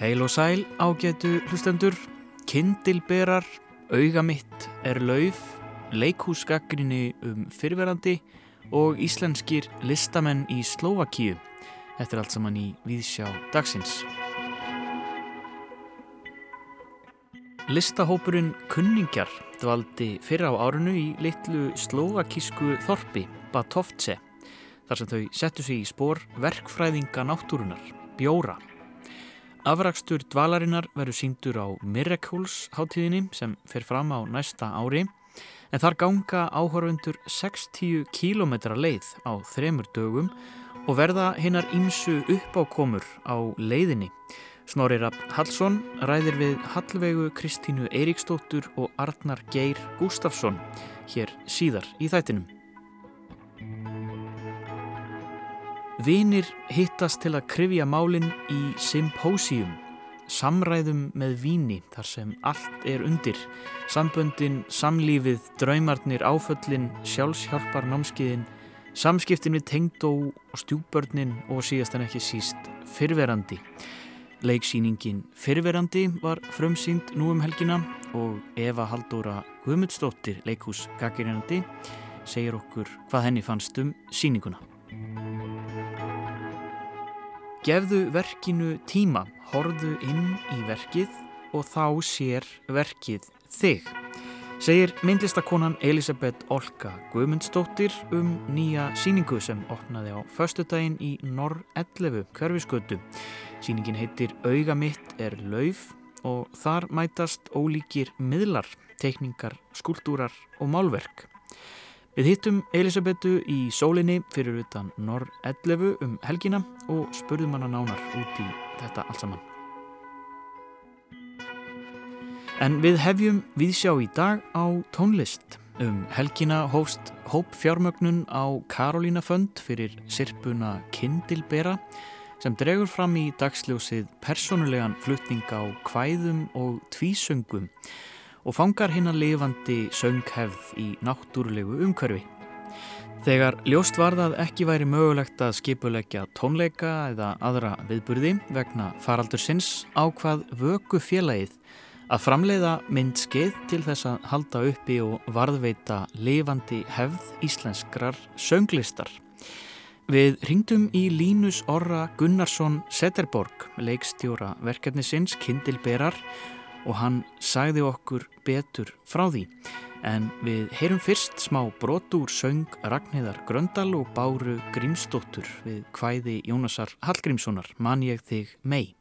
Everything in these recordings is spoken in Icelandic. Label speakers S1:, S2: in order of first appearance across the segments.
S1: Heil og sæl ágætu hlustendur, kindilberar, auga mitt er lauf, leikhúsgaggrinni um fyrverandi og íslenskir listamenn í Slovakíu. Þetta er allt saman í Víðsjá dagsins. Listahópurinn Kunningjar dvaldi fyrra á árunu í litlu slovakísku þorpi Batovce þar sem þau settu sig í spór verkfræðinga náttúrunar, bjóra. Afrakstur dvalarinnar verður síndur á Miracles hátíðinni sem fer fram á næsta ári en þar ganga áhörfundur 60 km leið á þremur dögum og verða hinnar ímsu uppákomur á leiðinni. Snorri Rapp Hallsson ræðir við Hallvegu Kristínu Eiríksdóttur og Arnar Geir Gustafsson hér síðar í þættinum. Vinir hittast til að krifja málinn í symposium, samræðum með víni þar sem allt er undir, samböndin, samlífið, draumarnir, áföllin, sjálfshjálpar námskiðin, samskiptin við tengdó og stjúbörnin og síðast en ekki síst fyrverandi. Leiksýningin Fyrverandi var frumsýnd nú um helgina og Eva Haldóra Guðmundsdóttir, leikhús Gagginandi, segir okkur hvað henni fannst um síninguna. Gefðu verkinu tíma, horðu inn í verkið og þá sér verkið þig. Segir myndlistakonan Elisabeth Olka Guðmundsdóttir um nýja síningu sem opnaði á förstudaginn í Norr 11 Körfiskötu. Síningin heitir Auga mitt er lauf og þar mætast ólíkir miðlar, teikningar, skúltúrar og málverk. Við hittum Elisabetu í sólinni fyrir utan Norr 11 um helgina og spurðum hana nánar út í þetta allt saman. En við hefjum viðsjá í dag á tónlist. Um helgina hófst hóp fjármögnun á Karolína Fönd fyrir sirpuna Kindilbera sem dregur fram í dagsljósið personulegan flutning á kvæðum og tvísöngum og fangar hinn að lifandi sönghefð í náttúrulegu umhverfi. Þegar ljóst varðað ekki væri mögulegt að skipuleggja tónleika eða aðra viðburði vegna faraldur sinns ákvað vöku félagið að framleiða myndskeið til þess að halda uppi og varðveita lifandi hefð íslenskrar sönglistar. Við ringdum í Línus Orra Gunnarsson Setterborg, leikstjóra verkefnisins Kindilberar og hann sagði okkur betur frá því. En við heyrum fyrst smá brotur söng Ragnhildar Gröndal og Báru Grímsdóttur við hvæði Jónasar Hallgrímssonar Man ég þig mei.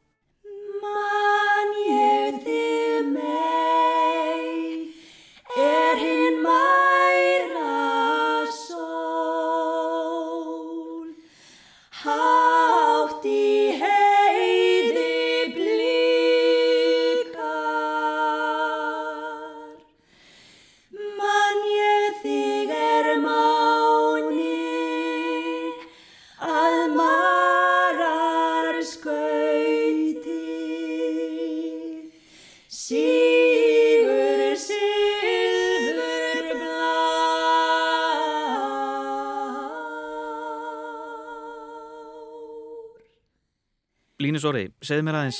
S1: Línu Sori, segð mér aðeins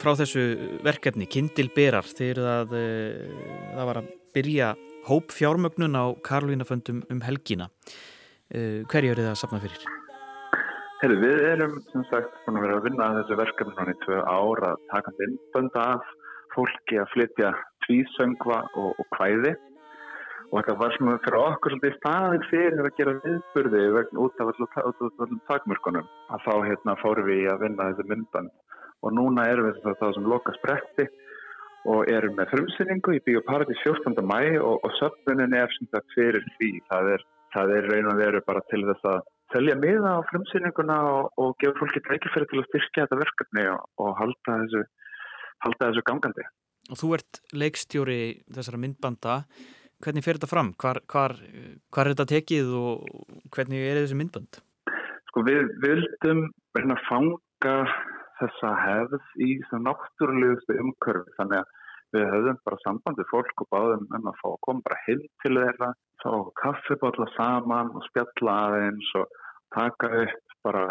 S1: frá þessu verkefni, Kindilberar, þegar það, uh, það var að byrja hóp fjármögnun á Karolínaföndum um helgina. Uh, hverju eru það að sapna fyrir?
S2: Herru, við erum sem sagt búin að vera að vinna að þessu verkefni núna í tvö ára að taka innbönda af fólki að flytja tvísöngva og, og kvæði og þetta var svona fyrir okkur svolítið staðið fyrir að gera viðburði út af allum takmörkunum. Að þá hérna fórum við að vinna þessi myndband. Og núna erum við það sem loka spretti og erum með frumsynningu í Bíoparadís 14. mæ og, og söfnunin er svona fyrir því. Það er, það er raun og veru bara til þess að telja miða á frumsynninguna og, og gefa fólki tækifæri til að styrkja þetta verkefni og, og halda þessu halda þessu gangandi.
S1: Og þú ert leikstjóri þessara myndbanda hvernig fer þetta fram? Hvar, hvar, hvar er þetta tekið og hvernig er þessi myndbönd?
S2: Sko við vildum verðin að fanga þessa hefð í náttúrulegustu umkörfi þannig að við höfðum bara sambandið fólk og báðum um að fá að koma bara heim til þeirra, fá kaffibotla saman og spjalla aðeins og taka upp bara,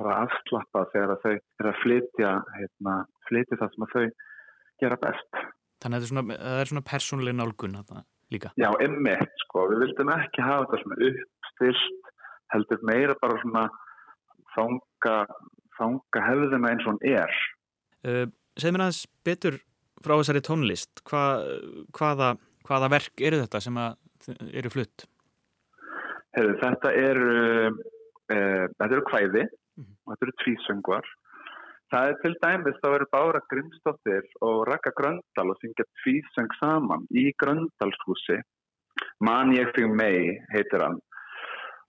S2: bara afslappa þegar þau er að flytja, hérna, flytja það sem þau gera best.
S1: Þannig að það er svona, svona persónuleg nálgun þarna líka.
S2: Já, emmitt, sko. Við vildum ekki hafa þetta svona uppstilt, heldur meira bara svona þanga, þanga hefðina eins og hann er.
S1: Uh, Segð mér aðeins betur frá þessari tónlist. Hva, hvaða, hvaða verk eru þetta sem eru flutt?
S2: Hefur, þetta eru, uh, þetta eru kvæði mm -hmm. þetta eru tvísöngvar. Það er til dæmis, þá eru Bára Grimstóttir og Raka Gröndal og syngja tvísöng saman í Gröndalshúsi. Man ég fyrir mei heitir hann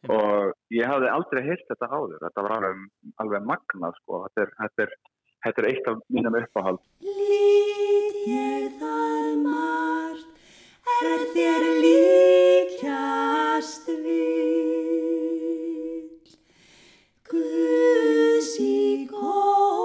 S2: og ég hafði aldrei heilt þetta áður þetta var alveg, alveg magnað sko. þetta, er, þetta, er, þetta er eitt af mínum uppáhald
S3: Lít ég þar margt er þér líkjast vil Guðs í góðum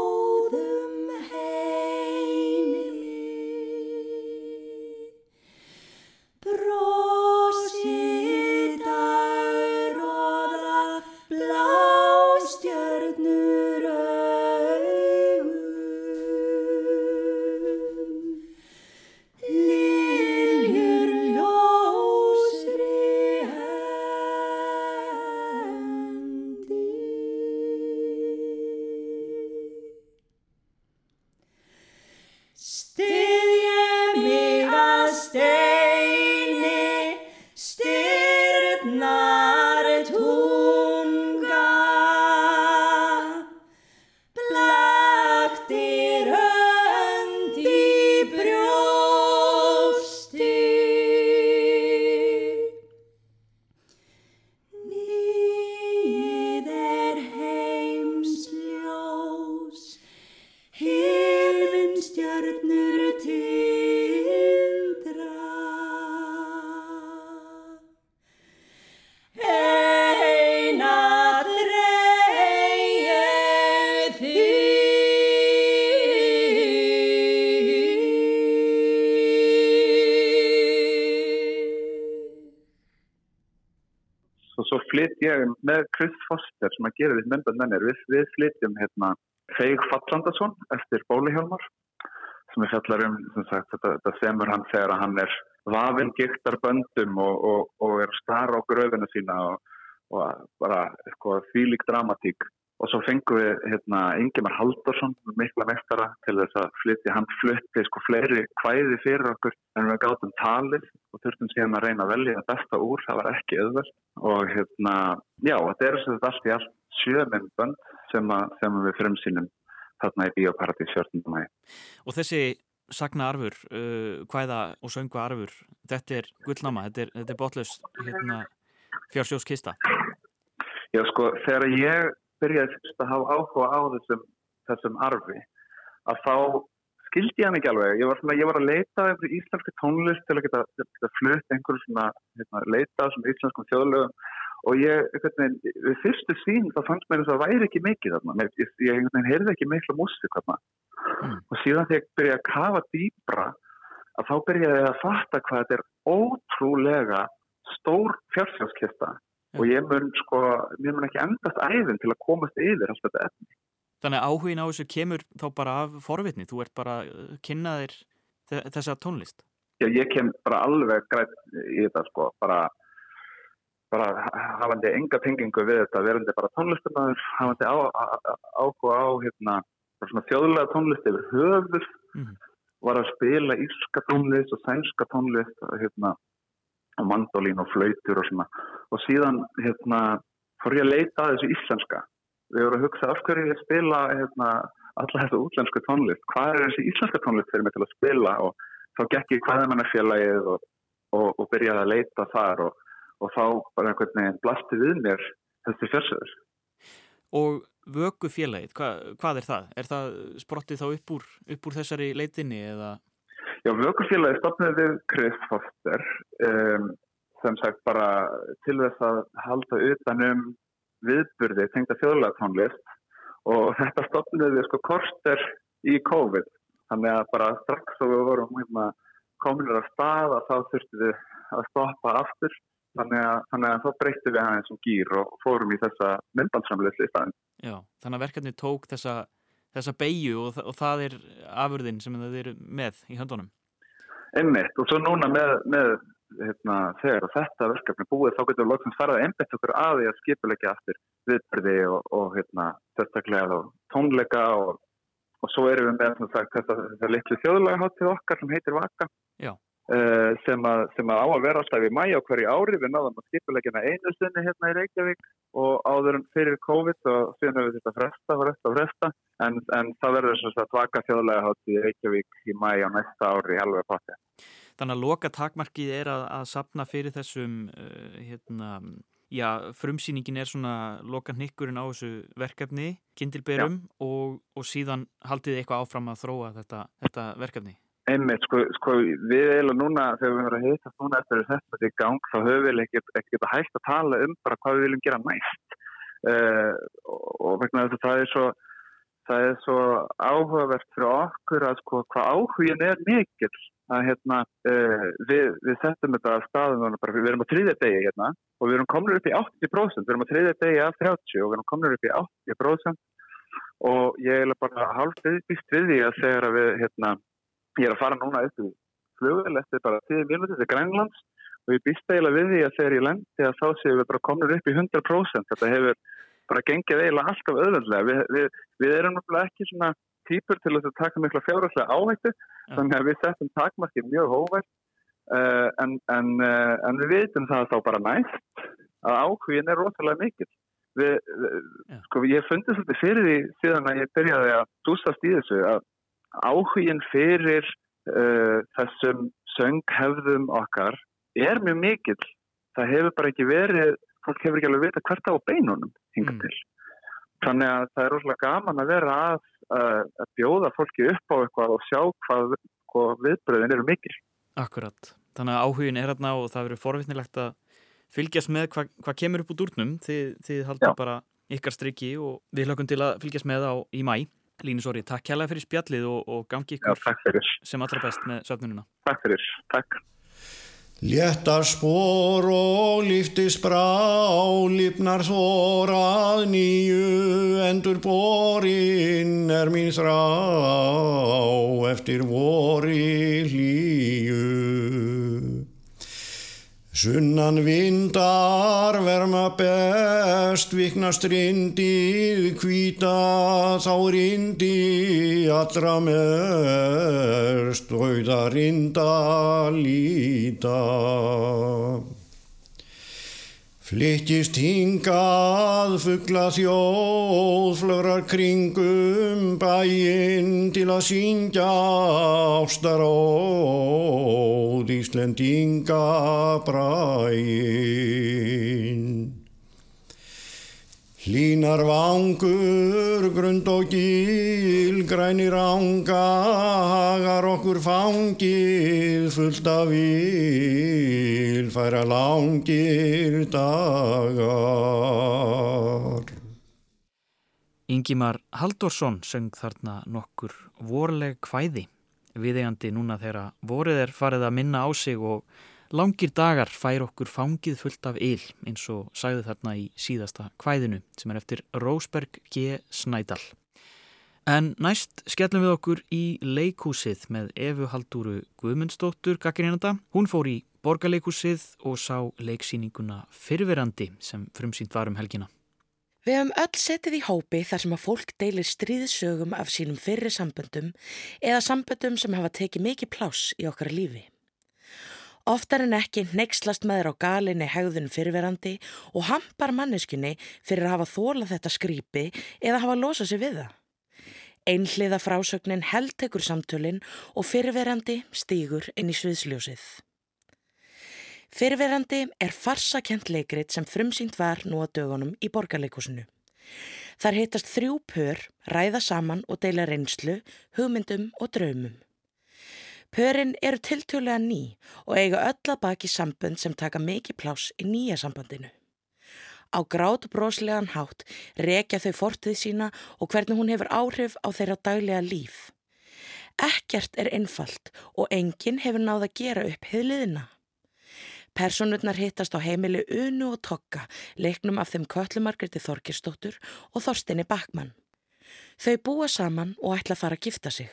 S2: ég með Chris Foster sem að gera því myndböndinir við, við flyttjum hérna Feig Fallandason eftir Bóli Hjálmar sem er fjallar um sem sagt, þetta, þetta semur hann þegar hann er vafinn giktar böndum og, og, og er starra á gröfinu sína og, og bara eitthvað þvílík dramatík og svo fengum við hérna Ingemar Haldarsson mikla mestara til þess að flytja hann flytti sko fleiri kvæði fyrir okkur en við gátum talið og þurftum síðan að reyna að velja það besta úr, það var ekki auðvöld og hérna, já, þetta er þess að allt í allt sjömyndbönd sem, að, sem við frumsýnum þarna í Bíóparadís 14. mæ.
S1: Og þessi sagna arfur, uh, hvæða og söngu arfur, þetta er gullnáma, þetta er, þetta er botlaus hérna, fjársjóskista.
S2: Já, sko, þegar ég byrjaði fyrst að hafa áhuga á þessum, þessum arfi, að þá skildi ég hann ekki alveg. Ég var, svona, ég var að leita einhverju íslensku tónlist til að geta, geta flutt einhverju svona, hérna, leita sem íslenskum þjóðlögum og ég, veginn, við fyrstu sín þá fannst mér þess að væri ekki mikið þarna. Ég, ég, ég heyrði ekki miklu músík þarna. Mm. Og síðan þegar ég byrjaði að kafa dýbra að þá byrjaði ég að fatta hvað þetta er ótrúlega stór fjársjóskista og ég mun sko, ég mun ekki endast æðin til að komast yfir allt þetta efni.
S1: Þannig að áhugin á þessu kemur þá bara af forvitni, þú ert bara kynnaðir þessa tónlist.
S2: Já, ég kem bara alveg grætt í þetta sko, bara, bara hafandi enga tengingu við þetta, verandi bara tónlistarnar, hafandi áhuga á hérna, svona þjóðlega tónlist yfir höfur, mm -hmm. var að spila írska tónlist og sænska tónlist hérna, og mandolín og flautur og svona. Og síðan hérna fór ég að leita að þessu íslenska. Við vorum að hugsa af hverju ég spila hérna, alla þetta útlensku tónlist? Hvað er þessi íslenska tónlist fyrir mig til að spila? Og þá gekk ég hvaða manna félagið og, og, og byrjaði að leita þar og, og þá bara einhvern veginn blasti við mér þessi fjörsöður
S1: Og vöku félagið, Hva, hvað er það? Er það sprottið þá upp úr, upp úr þessari leitinni eða
S2: Já, vökufélagi stopnið við Chris Foster um, sem sagt bara til þess að halda utanum viðburði, tengda þjóðlega tónlist. Og þetta stopnið við sko korster í COVID. Þannig að bara strax og við vorum hérna, kominir að stað að þá þurftum við að stoppa aftur. Þannig að, þannig að þá breyttum við aðeins um gýr og fórum í þessa myndbandsframleysli í staðin.
S1: Já, þannig að verkefni tók þessa, þessa beigju og, og það er afurðin sem það eru með í höndunum.
S2: Einmitt og svo núna með, með hérna, þegar þetta verkefni búið þá getur við lóksins farað að einbætt okkur að því að skipulegja aftur viðbyrði og, og hérna, sérstaklega og tónleika og, og svo erum við með sagt, þetta, þetta litlu þjóðlega háttið okkar sem heitir Vaka
S1: Já.
S2: Uh, sem, að, sem að á að vera alltaf í mæja á hverju ári við náðum að skipulegjana einu sinni hérna í Reykjavík og áður fyrir COVID og síðan hefur þetta fresta, fresta, fresta en, en það verður svo að Vaka þjóðlega háttið í Reykjavík í mæja á næsta ári í alveg patti.
S1: Þannig að loka takmarkið er að, að sapna fyrir þessum uh, hérna, já, frumsýningin er svona loka nikkurinn á þessu verkefni, kindilberum og, og síðan haldið eitthvað áfram að þróa þetta, þetta verkefni.
S2: Einmitt, sko, sko við eiginlega núna þegar við verðum að heita núna eftir þetta til gang þá höfum við ekkert ekkert að hægt að tala um bara hvað við viljum gera næst. Uh, og vegna þess að það er svo það er svo áhugavert fyrir okkur að sko hvað áhugin er mikill. Að hérna uh, við, við settum þetta að staðum bara, við erum á þriðja degi hérna og við erum komin upp í 80% við erum á þriðja degi af 30 og við erum komin upp í 80% og ég er bara hálf viðbyggt við því að segja að við hérna ég er að fara núna upp í flugvel eftir bara 10 minúti til Grænlands og ég býst eiginlega við því að þegar ég lendi að þá séum við bara komin upp í 100% þetta hefur bara gengið eiginlega alltaf öðvöldlega við, við, við erum náttúrulega ekki svona týpur til að taka mikla fjárhærslega áhættu ja. þannig að við setjum takmarkið mjög hóvært uh, en, en, uh, en við veitum það þá bara næst að áhugin er rosalega mikil við, ja. sko ég fundið svolítið fyrir því síðan að ég byrjaði að dústast í þessu að áhugin fyrir uh, þessum sönghefðum okkar er mjög mikill. Það hefur bara ekki verið fólk hefur ekki alveg vita hvert á beinunum hinga til. Mm. þannig að það er rosalega gaman að vera að, að, að bjóða fólki upp á eitthvað og sjá hvað, hvað viðbröðin eru mikil.
S1: Akkurat, þannig að áhugin er hérna og það verður forvittnilegt að fylgjast með hvað hva kemur upp úr durnum þið, þið haldur bara ykkar striki og við hlökkum til að fylgjast með á í mæ Línu Sori, takk kærlega fyrir spjallið og, og gangi ykkur
S2: Já,
S1: sem allra best með söfnununa.
S2: Takk fyrir, takk.
S4: Léttar spór og líftis brá, lífnar þórað nýju, endur borin er mín þrá, eftir vori hlýju. Sunnan vindar verma best, vikna strindið hvita, þá rindi allra mest, auða rinda líta. Flyttist hingað fuggla þjóð, flögrar kringum bæinn til að syngja ástaróð, Íslendinga bræinn. Hlínar vangur, grund og gíl, grænir ánga, hagar okkur fangir, fullt af vil, færa langir dagar.
S1: Ingimar Haldorsson söng þarna nokkur vorleg kvæði, viðegandi núna þegar vorið er farið að minna á sig og Langir dagar fær okkur fangið fullt af yl eins og sagði þarna í síðasta kvæðinu sem er eftir Rósberg G. Snædal. En næst skellum við okkur í leikúsið með Efu Haldúru Guðmundsdóttur Gagginínanda. Hún fór í borgarleikúsið og sá leiksýninguna Fyrverandi sem frumsýnt var um helgina.
S5: Við hefum öll setið í hópi þar sem að fólk deilir stríðsögum af sínum fyrri samböndum eða samböndum sem hafa tekið mikið pláss í okkar lífi. Oftar en ekki neykslast með þér á galinni hegðun fyrirverandi og hampar manneskunni fyrir að hafa þóla þetta skrýpi eða hafa losa sig við það. Einhliða frásögnin held tekur samtölinn og fyrirverandi stýgur inn í sviðsljósið. Fyrirverandi er farsakent leikrit sem frumsýnt var nú að dögunum í borgarleikusinu. Þar heitast þrjú pör, ræða saman og deila reynslu, hugmyndum og draumum. Pörin eru tiltölulega ný og eiga öll að baki sambund sem taka mikið plás í nýja sambandinu. Á grátu bróslegan hátt rekja þau fortið sína og hvernig hún hefur áhrif á þeirra daglega líf. Ekkert er einfalt og enginn hefur náð að gera upp heiliðina. Personurnar hittast á heimili Unu og Tokka, leiknum af þeim Köllumargreti Þorkirstóttur og Þorstinni Bakmann. Þau búa saman og ætla að fara að gifta sig.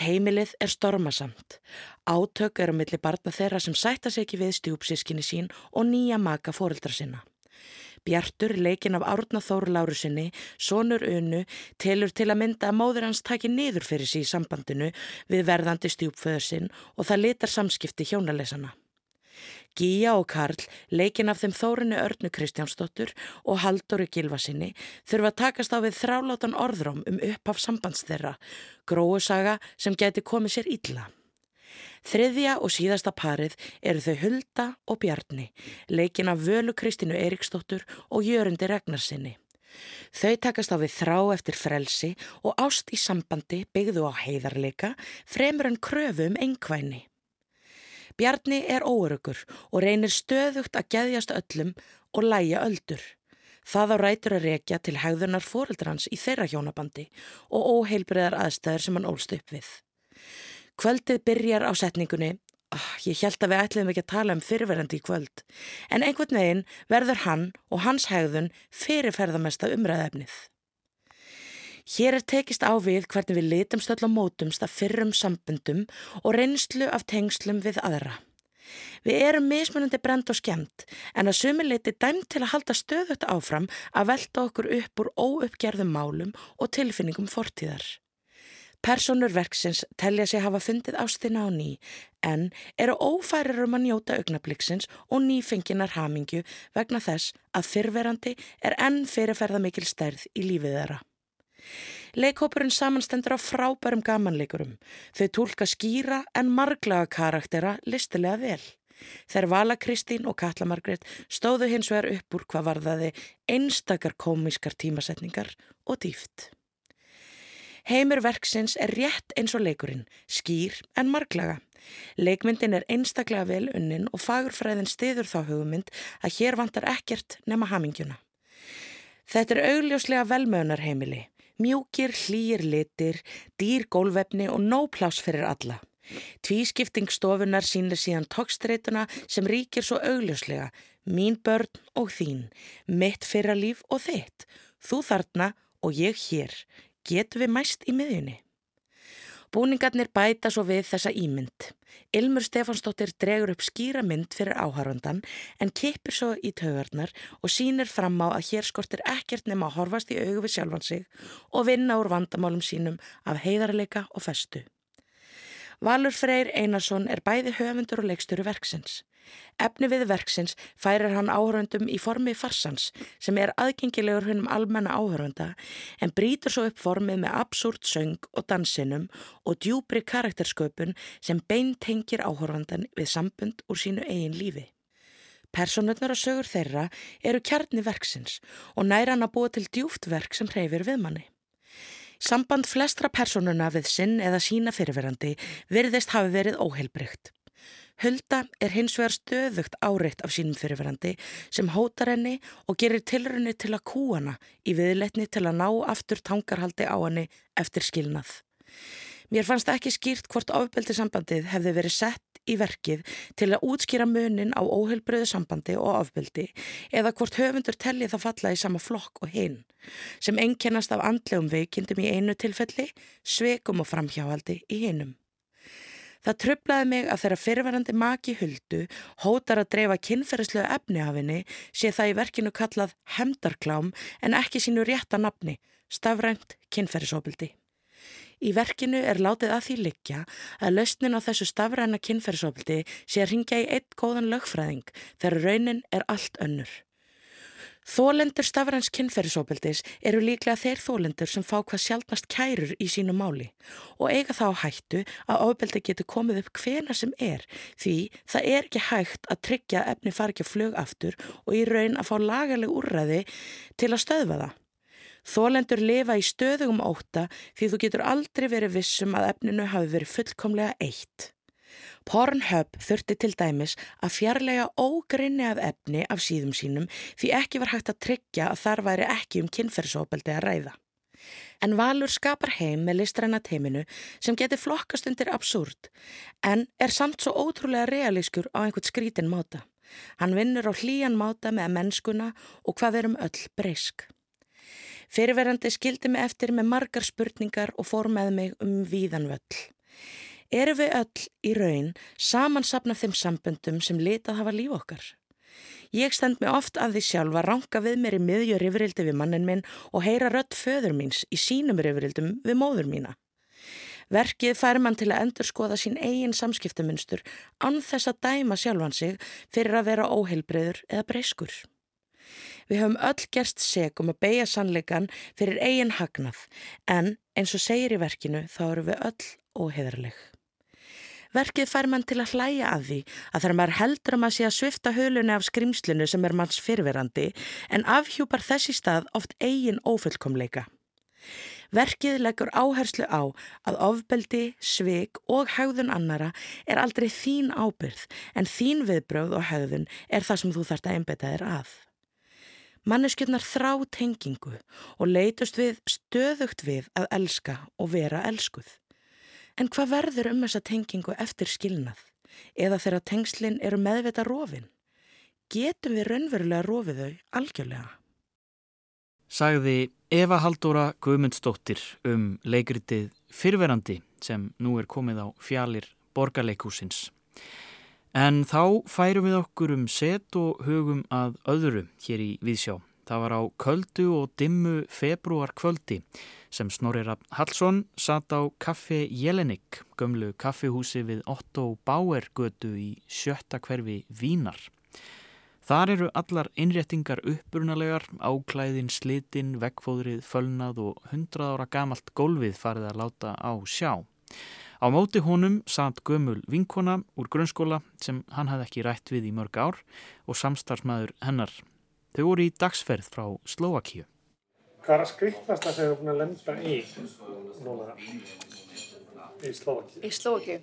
S5: Heimilið er stormasamt. Átök eru millir barna þeirra sem sætta sig ekki við stjúpsískinni sín og nýja maka fóreldra sinna. Bjartur, leikin af Árna Þóru Lárusinni, sonur Unu, telur til að mynda að móður hans taki niður fyrir sí í sambandinu við verðandi stjúpföður sinn og það litar samskipti hjónalesana. Gíja og Karl, leikin af þeim Þórinu Örnu Kristjánsdóttur og Haldóri Gilvasinni þurfa að takast á við þrálátan orðróm um upphaf sambands þeirra, gróusaga sem geti komið sér illa. Þriðja og síðasta parið eru þau Hulda og Bjarni, leikin af Völu Kristínu Eriksdóttur og Jörundi Regnarsinni. Þau takast á við þrá eftir frelsi og ást í sambandi byggðu á heiðarleika fremur en kröfu um engvæni. Bjarni er óörugur og reynir stöðugt að geðjast öllum og læja öldur. Það á rætur að rekja til hegðunar fóreldrans í þeirra hjónabandi og óheilbriðar aðstæður sem hann ólst upp við. Kvöldið byrjar á setningunni, oh, ég held að við ætlum ekki að tala um fyrirverandi í kvöld, en einhvern veginn verður hann og hans hegðun fyrirferðamesta umræðefnið. Hér er tekist á við hvernig við litumst öll á mótumst að fyrrum sambundum og reynslu af tengslum við aðra. Við erum mismunandi brend og skemmt en að sumi liti dæmt til að halda stöðut áfram að velta okkur upp úr óuppgerðum málum og tilfinningum fortíðar. Personur verksins telja sig hafa fundið ástina á ný en eru ófærir um að njóta augnabliksins og nýfenginar hamingju vegna þess að fyrverandi er enn fyrirferða mikil stærð í lífið þeirra. Leikhópurinn samanstendur á frábærum gamanleikurum. Þau tólka skýra en marglaga karaktera listilega vel. Þeir Vala Kristín og Katla Margret stóðu hins vegar upp úr hvað varðaði einstakar komískar tímasetningar og dýft. Heimur verksins er rétt eins og leikurinn, skýr en marglaga. Leikmyndin er einstaklega vel unnin og fagurfræðin stiður þá hugmynd að hér vantar ekkert nema hamingjuna. Þetta er augljóslega velmöðunarheimili, mjúkir, hlýjir litir, dýr gólvefni og nóplás fyrir alla. Tvískiptingstofunar sínir síðan tókstreituna sem ríkir svo augljóslega, mín börn og þín, mitt fyrralíf og þitt, þú þarna og ég hér, getum við mæst í miðjunni. Búningarnir bæta svo við þessa ímynd. Ilmur Stefansdóttir dregur upp skýra mynd fyrir áharfandan en kipir svo í taugarnar og sínir fram á að hér skortir ekkert nema að horfast í augu við sjálfan sig og vinna úr vandamálum sínum af heiðarleika og festu. Valur Freyr Einarsson er bæði höfundur og leikstöru verksins. Efni við verksins færir hann áhöröndum í formi farsans sem er aðgengilegur húnum almenna áhörönda en brítur svo upp formið með absúrt söng og dansinum og djúbri karaktersköpun sem beintengir áhöröndan við sambund úr sínu eigin lífi. Personurnar og sögur þeirra eru kjarni verksins og næra hann að búa til djúft verk sem hreyfir við manni. Samband flestra personuna við sinn eða sína fyrirverandi virðist hafi verið óheilbrygt. Hulda er hins vegar stöðugt áreitt af sínum fyrirverandi sem hótar henni og gerir tilrunni til að kú hana í viðletni til að ná aftur tangarhaldi á henni eftir skilnað. Mér fannst ekki skýrt hvort ofbeldi sambandið hefði verið sett í verkið til að útskýra munin á óheilbröðu sambandi og ofbeldi eða hvort höfundur tellið það falla í sama flokk og hinn sem ennkennast af andlegum veikindum í einu tilfelli, sveikum og framhjáhaldi í hinnum. Það tröflaði mig að þeirra fyrirverandi maki huldu hótar að dreifa kynferðislega efni af henni sé það í verkinu kallað hemdarklám en ekki sínu rétta nafni, stafrænt kynferðisofbildi. Í verkinu er látið að því liggja að lausnin á þessu stafræna kynferðisofbildi sé að ringja í eitt góðan lögfræðing þegar raunin er allt önnur. Þólendur stafræns kynferðisofbildis eru líklega þeir þólendur sem fá hvað sjálfnast kærur í sínu máli og eiga þá hættu að ofbildi getur komið upp hvena sem er því það er ekki hægt að tryggja efni ekki flög aftur og í raun að fá lagaleg úrræði til að stöðva það. Þólendur lifa í stöðugum óta því þú getur aldrei verið vissum að efninu hafi verið fullkomlega eitt. Pornhub þurfti til dæmis að fjarlæga ógrinni af efni af síðum sínum því ekki var hægt að tryggja að þar væri ekki um kynferðsóbeldi að ræða. En Valur skapar heim með listræna teiminu sem getur flokkast undir absúrt en er samt svo ótrúlega realískur á einhvert skrítin máta. Hann vinnur á hlýjan máta með mennskuna og hvað verum öll breysk. Fyrirverandi skildi mig eftir með margar spurningar og fór með mig um víðanvöll. Eru við öll í raun samansapna þeim samböndum sem litað hafa líf okkar? Ég stend mig oft að því sjálf að ranka við mér í miðjur yfirildi við mannin minn og heyra rött föður míns í sínum yfirildum við móður mína. Verkið fær mann til að endur skoða sín eigin samskiptamunstur án þess að dæma sjálfan sig fyrir að vera óheilbreyður eða breyskur. Við höfum öll gerst seg um að beigja sannleikan fyrir eigin hagnað en eins og segir í verkinu þá eru við öll óheðarleg. Verkið fær mann til að hlæja að því að þegar maður heldur að maður sé að svifta hölunni af skrimslinu sem er manns fyrverandi en afhjúpar þessi stað oft eigin ófullkomleika. Verkið leggur áherslu á að ofbeldi, svik og haugðun annara er aldrei þín ábyrð en þín viðbröð og haugðun er það sem þú þarft að einbeta þér að. Manneskjöldnar þrá tengingu og leitust við stöðugt við að elska og vera elskuð. En hvað verður um þessa tengingu eftir skilnað? Eða þegar tengslinn eru meðvita rofin? Getum við raunverulega rofið þau algjörlega?
S1: Sagði Eva Haldóra Guðmundsdóttir um leikritið Fyrverandi sem nú er komið á fjalir borgarleikúsins. En þá færum við okkur um set og hugum að öðru hér í Víðsjá. Það var á köldu og dimmu februar kvöldi sem Snorri Rapp Hallsson satt á kaffi Jelenik, gömlu kaffihúsi við Otto Bauer götu í sjötta hverfi Vínar. Þar eru allar innréttingar uppbrunalegar, áklæðin, slitin, vekkfóðrið, fölnað og hundrað ára gamalt gólfið farið að láta á sjá. Á móti honum satt gömul vinkona úr grunnskóla sem hann hafði ekki rætt við í mörg ár og samstarfsmæður hennar. Þau voru í dagsferð frá Slovakíu.
S6: Hvað er að skriktast það sem þú er búin að lenda í núna í Slovaki?
S7: Í Slovaki?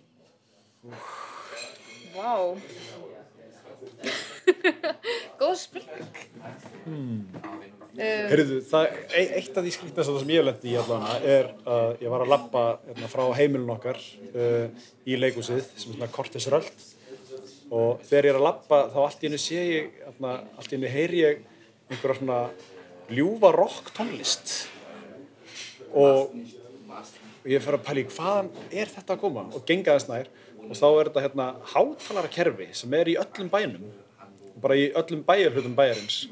S7: Vá. Góð spurning.
S8: Hmm.
S7: Um,
S8: Heyrðu, það, e- eitt af því skriktast sem ég lendi í allana er að ég var að lappa hérna, frá heimilin okkar uh, í leikúsið sem er svona kortisröld og þegar ég er að lappa þá allt í hennu sé ég, hérna, allt í hennu heyri ég einhverja svona ljúfa rock tónlist. Og ég fer að pæla í hvaðan er þetta að koma? Og genga þess nær. Og þá er þetta hérna hátalara kerfi sem er í öllum bænum bara í öllum bæjarhlutum bæjarins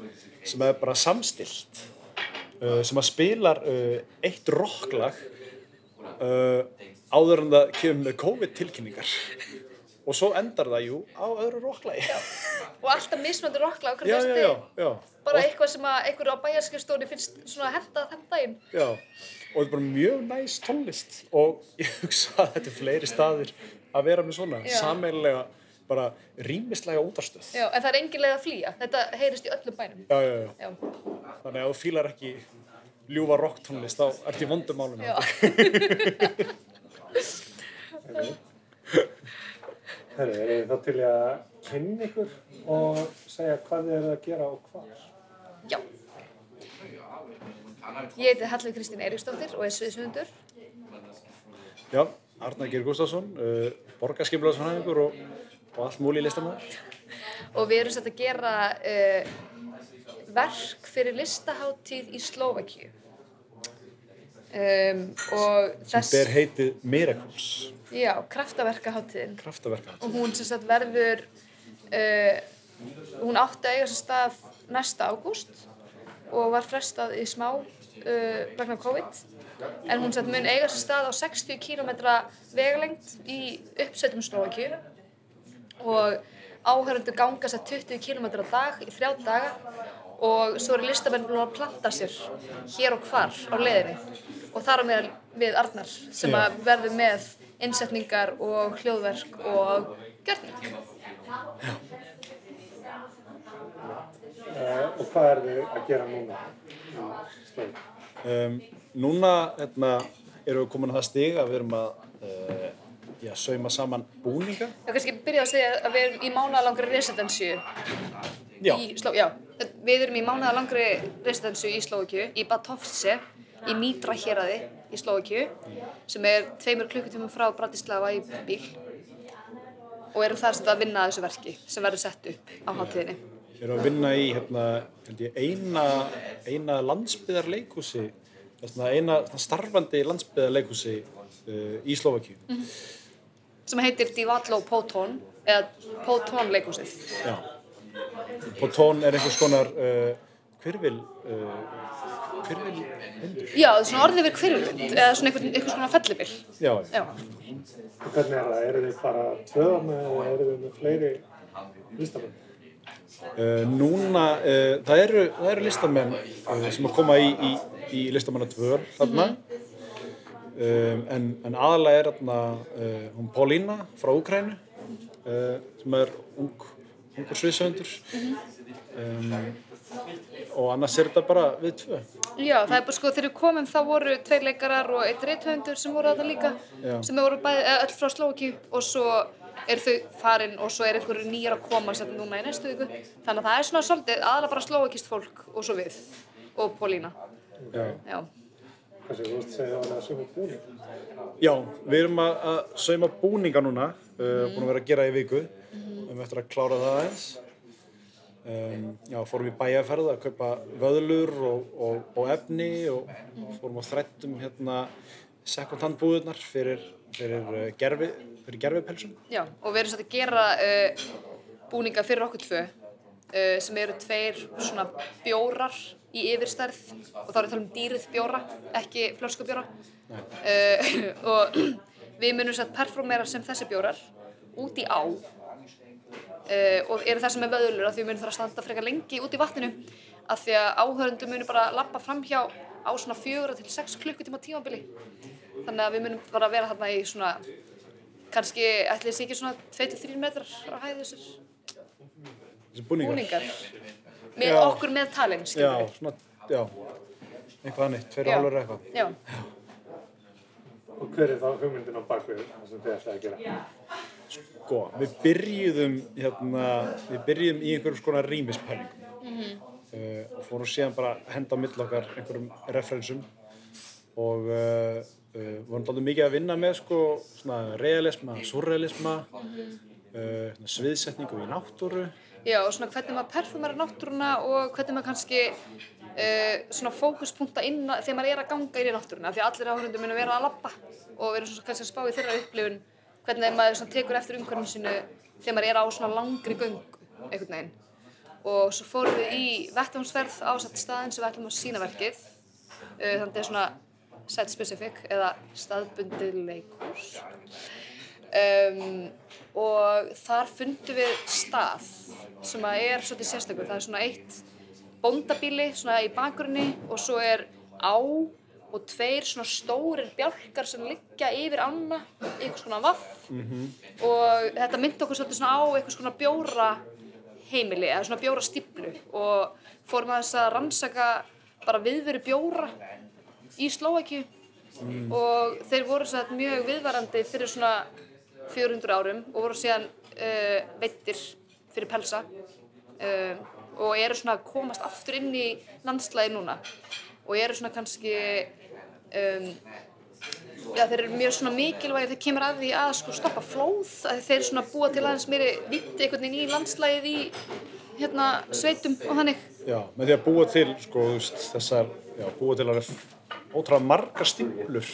S8: sem er bara samstilt uh, sem að spilar uh, eitt rocklag uh, áður en það kemur með COVID tilkynningar og svo endar það, jú, á öðru rocklagi
S7: og alltaf mismöndur
S8: já
S7: Bara eitthvað sem að einhverju á bæjarskjöfstóni finnst svona henda þeim daginn.
S8: já, og þetta er bara mjög næst tónlist og ég hugsa að þetta er fleiri staðir að vera með svona
S7: Já.
S8: sameiginlega bara rýmislega útarstöð
S7: Já, en það er engin leið að flýja. Þetta heyrist í öllum bænum.
S8: já, já, já.
S7: Já.
S8: þannig að þú fílar ekki ljúfa rocktónlist þá ert í vondum málum
S7: Já.
S6: Herri, er þið þá til að kynna ykkur og segja hvað þið eru að gera og hvað?
S7: Já. Ég heiti Hallveig Kristín Eiríksdóttir og er sviðsvöndur.
S8: Já, Arnar Geir Gustafsson, uh, borgarskipulagsfræðingur og, og allt múli listamæður.
S7: og við erum sett að gera uh, verk fyrir listaháttíð í Slovakíu. Um, og
S8: sem
S7: þess,
S8: ber heitið Miracles,
S7: já, kraftaverkaháttíðin
S8: kraftaverka.
S7: og hún sem sagt verður, uh, hún átti að eiga sér stað næsta ágúst og var frestað í smá uh, vegna COVID. En hún sem sagt mun eiga sér stað á 60 km vegalengd í uppsveitum Slovakíu og áhörundur ganga sér 20 km á dag í þrjá daga. Og svo eru listamenn búin að planta sér hér og hvar á leiðinni. Og þar á meðal við Arnar sem að verður með innsetningar og hljóðverk og gjörning.
S6: Uh, og hvað er þið að gera núna?
S8: Um, núna hérna, erum við komin að það stig að við erum að uh, já, sauma saman búninga.
S7: Er kannski byrja að segja að við erum í mánaðalangri residensju
S8: Já,
S7: í Sló... Já, við erum í mánaðalangri residensju í Slovakíu, í Batovce, í Nitra héraði í Slovakíu, sem er tveimur klukkutímum frá Bratislava í bíl. og erum þar sem að vinna að þessu verki sem verður sett upp á hátíðinni.
S8: Við erum að vinna í hérna, ég, eina, eina landsbyðarleikhúsi, svona eina starfandi landsbyðarleikhúsi uh, í Slovakíu.
S7: sem heitir Divadlo Potón eða Potón leikhúsið.
S8: Já. Potón er einhvers konar uh, hvirfil, uh, hvirfil vindur.
S7: Já, er svona orðið við hverjulund eða svona einhvers konar fellibil.
S8: Já,
S7: Já.
S6: Og Hvernig er það? Eru þið bara tvöðarna eða eru þið með fleiri listamenn?
S8: uh, núna, uh, það eru, það eru listamenn uh, sem að koma í, í, í listamannatvör þarna. Um, en, en aðalega er þarna uh, hún Paulína frá Úkrænu uh, sem er ung, ungur sviðsöndur um, og annars er þetta bara við tvö
S7: Já, það er bara sko þegar við komum þá voru tveir leikarar og einn reythöfundur sem voru þarna líka
S8: Já.
S7: sem voru bæði, eða öll frá Slovakíu og svo eru þau farin og svo er einhverju nýjar að koma sem núna í næstu viku þannig að það er svona svolítið aðalega bara slovakist fólk og svo við og Pólína
S8: Já.
S7: Já,
S6: Þessi, þú veist, segja það að sömu búning.
S8: Já, við erum að, að sauma búninga núna, uh, búin að vera að gera í viku, við erum eftir að klára það aðeins. Um, já, fórum í bæjarferð að kaupa vöðlur og, og, og efni og fórum á þrættum hérna second hand búðurnar fyrir, fyrir, uh, gerfi, fyrir gerfipelsum.
S7: Já, og við erum satt að gera uh, búninga fyrir okkur tvö uh, sem eru tveir svona bjórar í yfirstærð og þá er ég að tala um dýrið bjóra, ekki flöskubjóra og við munum satt performera sem þessi bjórar út í á uh, og eru þessi með vöðlur af því við munum þarf að standa frekar lengi út í vatninu af því að áhörundum munum bara lappa framhjá á svona fjögur til sex klukkutíma tímabili þannig að við munum bara vera þarna í svona kannski ætli þessi ekki svona 2-3 metrar á hæðu þessir
S8: Þessi búningar.
S7: búningar með
S8: Já.
S7: okkur með talin
S8: Já, svona, já, eitthvað og
S7: Já.
S8: hálfur eitthvað.
S7: Já.
S6: Og hver er þá hugmyndin á bakvið það sem þið ætlaði að gera?
S8: Sko, við byrjuðum hérna, við byrjuðum í einhverjum skona rýmispælingum uh, og fórum síðan bara að henda á mill okkar einhverjum referensum. Og uh, uh, vorum alltaf mikið að vinna með sko svona realisma, surrealisma uh, sviðsetningu í náttúru.
S7: Já, og svona hvernig maður perfumera náttúruna og hvernig maður kannski svona fókuspunkta inn að- þegar maður er að ganga í náttúruna því að allir áhörundum munu vera að labba og erum svona kannski að spá í þeirra upplifun hvernig maður tekur eftir umhverfum sínu þegar maður er á svona langri göngu einhvern veginn. Og svo fórum við í vettvánsferð á satt staðin sem við ætlum að sína verkið. Uh, þannig að þetta er svona set specific eða staðbundið leikhús. Um, og þar fundum við stað sem að er svolítið sérstakur. Það er svona eitt bóndabíli svona í bakgrunni og svo er á og tveir svona stórir bjálkar sem liggja yfir ána einhvers konar vaff. Og þetta myndi okkur svolítið svona á einhvers konar bjóra heimili eða svona bjóra stíplu og fórum að þess að rannsaka bara viðveru bjóra í Slóakíu og þeir voru satt mjög viðvarandi fyrir svona 400 árum og voru síðan uh, veittir fyrir pelsa uh, og eru svona að komast aftur inn í landslæði núna. Og eru svona kannski um, já, þeir eru mjög svona mikilvægir þegar kemur að því að sko stoppa flóð að þeir eru svona búa til aðeins meiri vitt einhvern veginn í landslæðið í hérna sveitum og þannig
S8: Já, með því að búa til sko, þessar, já, búa til alveg ótrúlega margar stíplur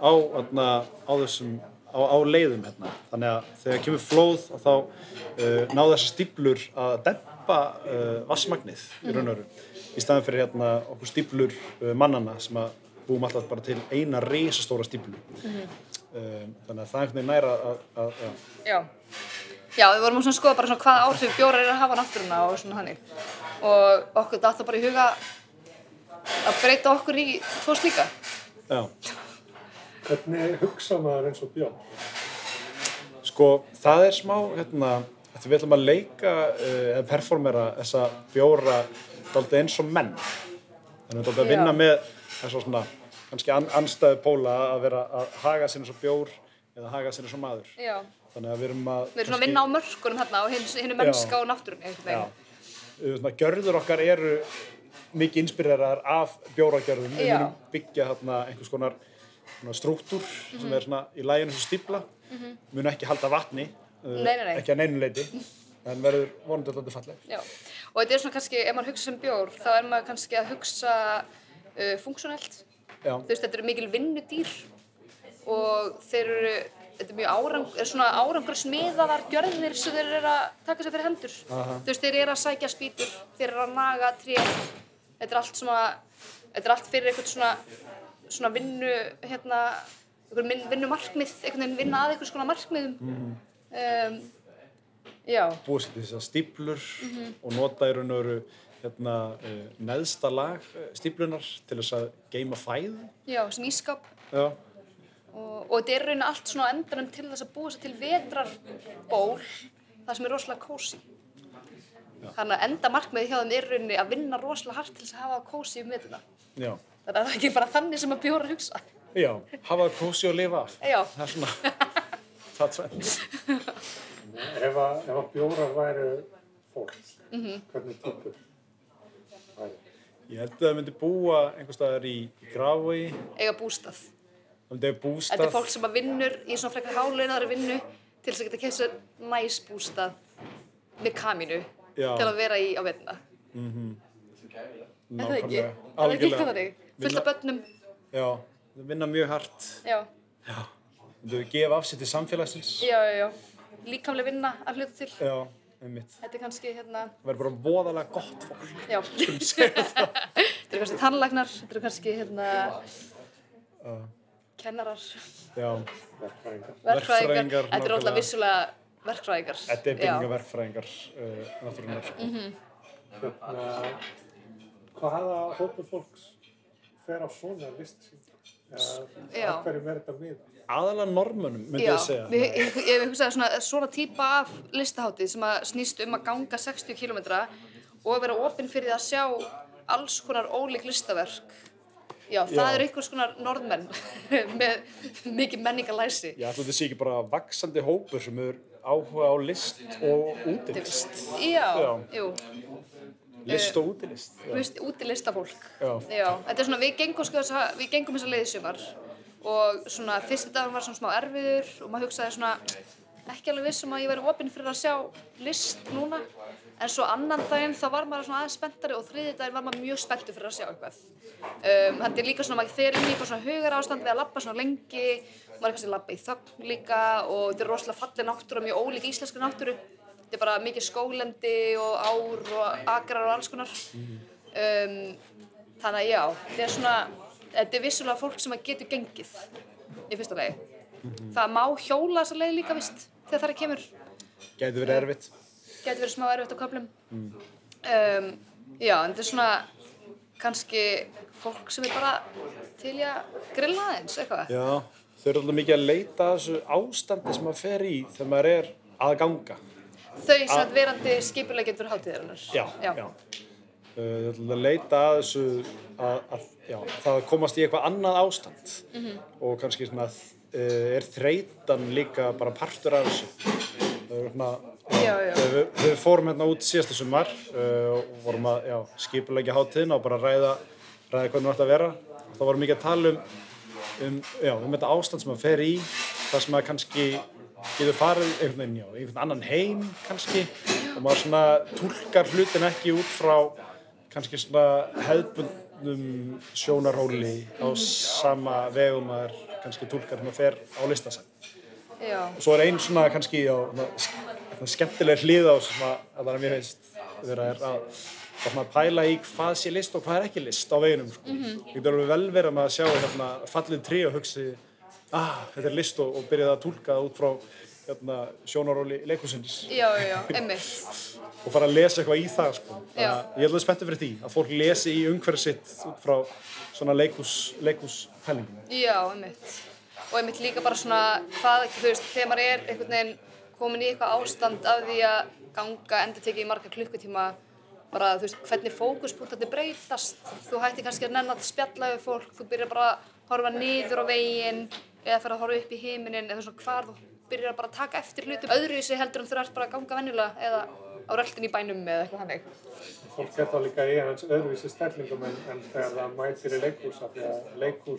S8: á, þarna, á þessum á, á leiðum hérna. Þannig að þegar kemur flóð að þá uh, ná þessar stíplur að dempa uh, vassmagnið í raun og veru. Í staðan fyrir hérna okkur stíplur uh, mannana sem að búum alltaf bara til eina risastóra stíplu. um, þannig að það er einhvern veginn næra að, að, að,
S7: Já. Já, við vorum að skoða bara svona hvað áhrif bjórar eru að hafa náttúruna og svona hannig. Og okkur datta bara í huga að breyta okkur í tvo slíka.
S8: já.
S6: Hvernig hugsa maður eins og björn?
S8: Sko, það er smá, hérna, að við ætlum að leika uh, eða performera þessa bjóra eins og menn. Þannig að dálítið að
S7: Já.
S8: vinna með þess svona, kannski an, anstæðu póla að vera að haga sér eins og bjór eða haga sér eins og maður.
S7: Já.
S8: Þannig að við erum að...
S7: Við erum að vinna á mörkunum hérna og hinn mennska og
S8: Svona, gjörður okkar eru mikið inspireraðar af bjóragjörðum. Við munum byggja hérna einhvers konar struktúr sem er svona í læginu sem stípla.
S7: Mhm.
S8: Munum ekki halda vatni uh,
S7: Nei, nei, nei.
S8: ekki að neinu leiti, en verður vonandi alltaf falleg.
S7: Já, og þetta er svona kannski, ef maður hugsa sem bjór, þá er maður kannski að hugsa uh, funksjonelt.
S8: Já,
S7: Þú veist, þetta eru mikil vinnudýr og þeir eru, þetta er mjög árang, er svona árangur smiðaðar gjörðir sem þeir eru að taka sér fyrir hendur.
S8: Aha.
S7: Þú veist, þeir eru að sækja spýtur, þeir eru að naga tré, þetta er allt svona, þetta er allt fyrir eitthvað svona, svona vinnu, hérna, minn- vinnumarkmið, einhvern veginn vinna að einhvers konar markmiðum. um, já,
S8: búið sér til þess að stíplur
S7: Mhm.
S8: og nota í raun og veru hérna, uh, neðsta lag uh, stíplunar til þess að geima fæð.
S7: já, sem ískap.
S8: Já,
S7: og, og þetta er raunin allt svona endanum til þess að búa sér til vetrarból það sem er rosalega kósi þannig að enda markmiði hjá þeim er rauninni að vinna rosalega hart til þess að hafa kósi um veturna
S8: já,
S7: þannig að það er ekki bara þannig sem að bjóra að hugsa
S8: já, hafa kósi og lifa af.
S7: já,
S8: Það er svona, það er tvennt.
S6: Ef að, bjórar væru fólk,
S7: Mhm.
S6: hvernig típur væri?
S8: Ég held að það myndi búa einhver staðar í Grafvogi,
S7: eiga bústað
S8: það myndi eiga
S7: þetta er
S8: bústað.
S7: fólk sem að vinnur í svona frekar háleinaðari vinnu til þess að geta kemst sér næs bústað með kamínu
S8: Já.
S7: til að vera í á veturna er það ekki? Er það ekki þannig? fullt af börnum
S8: Já, það vinna mjög hart.
S7: já,
S8: Þú gefa af sér til samfélagsins.
S7: já, já, já líkamlega vinna að hluta til
S8: Já.
S7: Þetta er kannski hérna,
S8: Það verður bara voðalega gott fólk.
S7: já. Þetta eru kannski tannlæknar, þetta eru kannski hérna, kennarar,
S8: Já,
S6: Verkfræðingar.
S7: verkfræðingar.
S8: Verkfræðingar,
S7: Þetta eru alltaf vissulega verkfræðingar.
S8: þetta er
S7: Já. Mhm.
S8: byggingaverkfræðingar uh, náttúrunar. Sko.
S6: Hérna, hvaða hópur fólks fer á svona. Af hverju verður þetta miða?
S8: Aðalega normunum, myndi
S7: Já,
S8: ég segja.
S7: við, ég, ég hugsaði svona, svona típa af listaháttið sem að snýst um að ganga 60 km og að vera opinn fyrir að sjá alls konar ólík listaverk. Já, það
S8: Já.
S7: eru einhvers konar norðmenn með mikið menningalæsi.
S8: Að þetta sé ekki bara vaksandi hópur sem er áhuga á list og útilist.
S7: Já,
S8: Já.
S7: jú,
S8: List og útilist.
S7: þú veist, úti listafólk.
S8: Já.
S7: þetta er svona, við gengum, sko, þessa, við og svona fyrsti dagur var svona smá erfiður og maður hugsaði svona ekki alveg viss um að ég væri opinn fyrir að sjá list núna. En svo annan daginn þá var maður svona aðeins spenntari og þriði daginn var maður mjög spenntur fyrir að sjá eitthvað. Um, þetta er líka svona, maður þeir inn í svona hugar ástand við að labba svona lengi. Maður er kannski að labba í þögn líka og þetta er rosalega falleg náttúra, mjög ólík íslenska náttúru. Þetta er bara mikið skólendi og ár og akrar og alls konar. Um, þannig að já, þetta er er vissulega fólk sem getur gengið í fyrsta lagi. Það má hjóla þessa leið líka vist þegar það kemur,
S8: Gæti verið erfitt.
S7: getur verið smá erfitt á köflum. Um, já, en þetta er svona kannski fólk sem er bara til í að grilla aðeins eitthvað.
S8: Já, þau eru alltaf mikið að leita að þessu ástandi sem maður fer í þegar maður er að ganga.
S7: þau sem að verandi skipulegjendur hátíðarinnar.
S8: Já, já. Uh, Þau eru alltaf að leita að þessu að, að já, það að komast í eitthvað annað ástand og kannski svona uh, er þreytan líka bara partur af þessu. Það eru svona, Við, við fórum hérna út síðasta sumar uh, og vorum að já, skipulegja hátíðina og bara ræða, ræða hvernig það ætti að vera. Þá vorum mikið að tala um, um, já, um þetta ástand sem maður fer í, það sem maður kannski getur farið einhvern veginn, já, einhvern annan heim kannski og maður svona tólkar hlutin ekki út frá kannski svona hefðbundnum sjónarhóli á sama vegum maður kannski tólkar þegar maður fer á listasætt
S7: já,
S8: og svo er einn svona kannski svona skemmtileg hlið á sem að, að það er mér finnst þegar er að, að svona pæla í hvað sé list og hvað er ekki list á veginum sko.
S7: Mhm.
S8: ég getur alveg vel verið með að sjá hérna, fallið trí og hugsi ah, þetta er list og, og byrjaði að túlka það út frá hérna, sjónaróli leikusins
S7: já, já, einmitt
S8: og fara að lesa eitthvað í það sko. Ég er alveg spenntið fyrir því að fólk lesi í umhverfið sitt út frá svona leikus, leikuspælingum
S7: Já, einmitt. Og einmitt líka bara svona, hvað, þú veist, þegar maður er einhvern veginn komin í eitthvað ástand af því að ganga endur tekið í marga klukkutíma, bara, þú veist, hvernig fókuspunktarnir breytast. Þú hættir kannski að nenn að spjalla við fólk, þú byrjar bara að horfa niður á veginn eða fara að horfa upp í himinin eða svona hvar þú byrjar bara að taka eftir hlutum öðruvísi heldur en þú ert bara að ganga venjulega eða á röltin í bænum eða eitthvað hannig.
S6: Fólk er þá líka í hans öðruvísi stellingum en, en þegar það mætir í leikhús af því að þú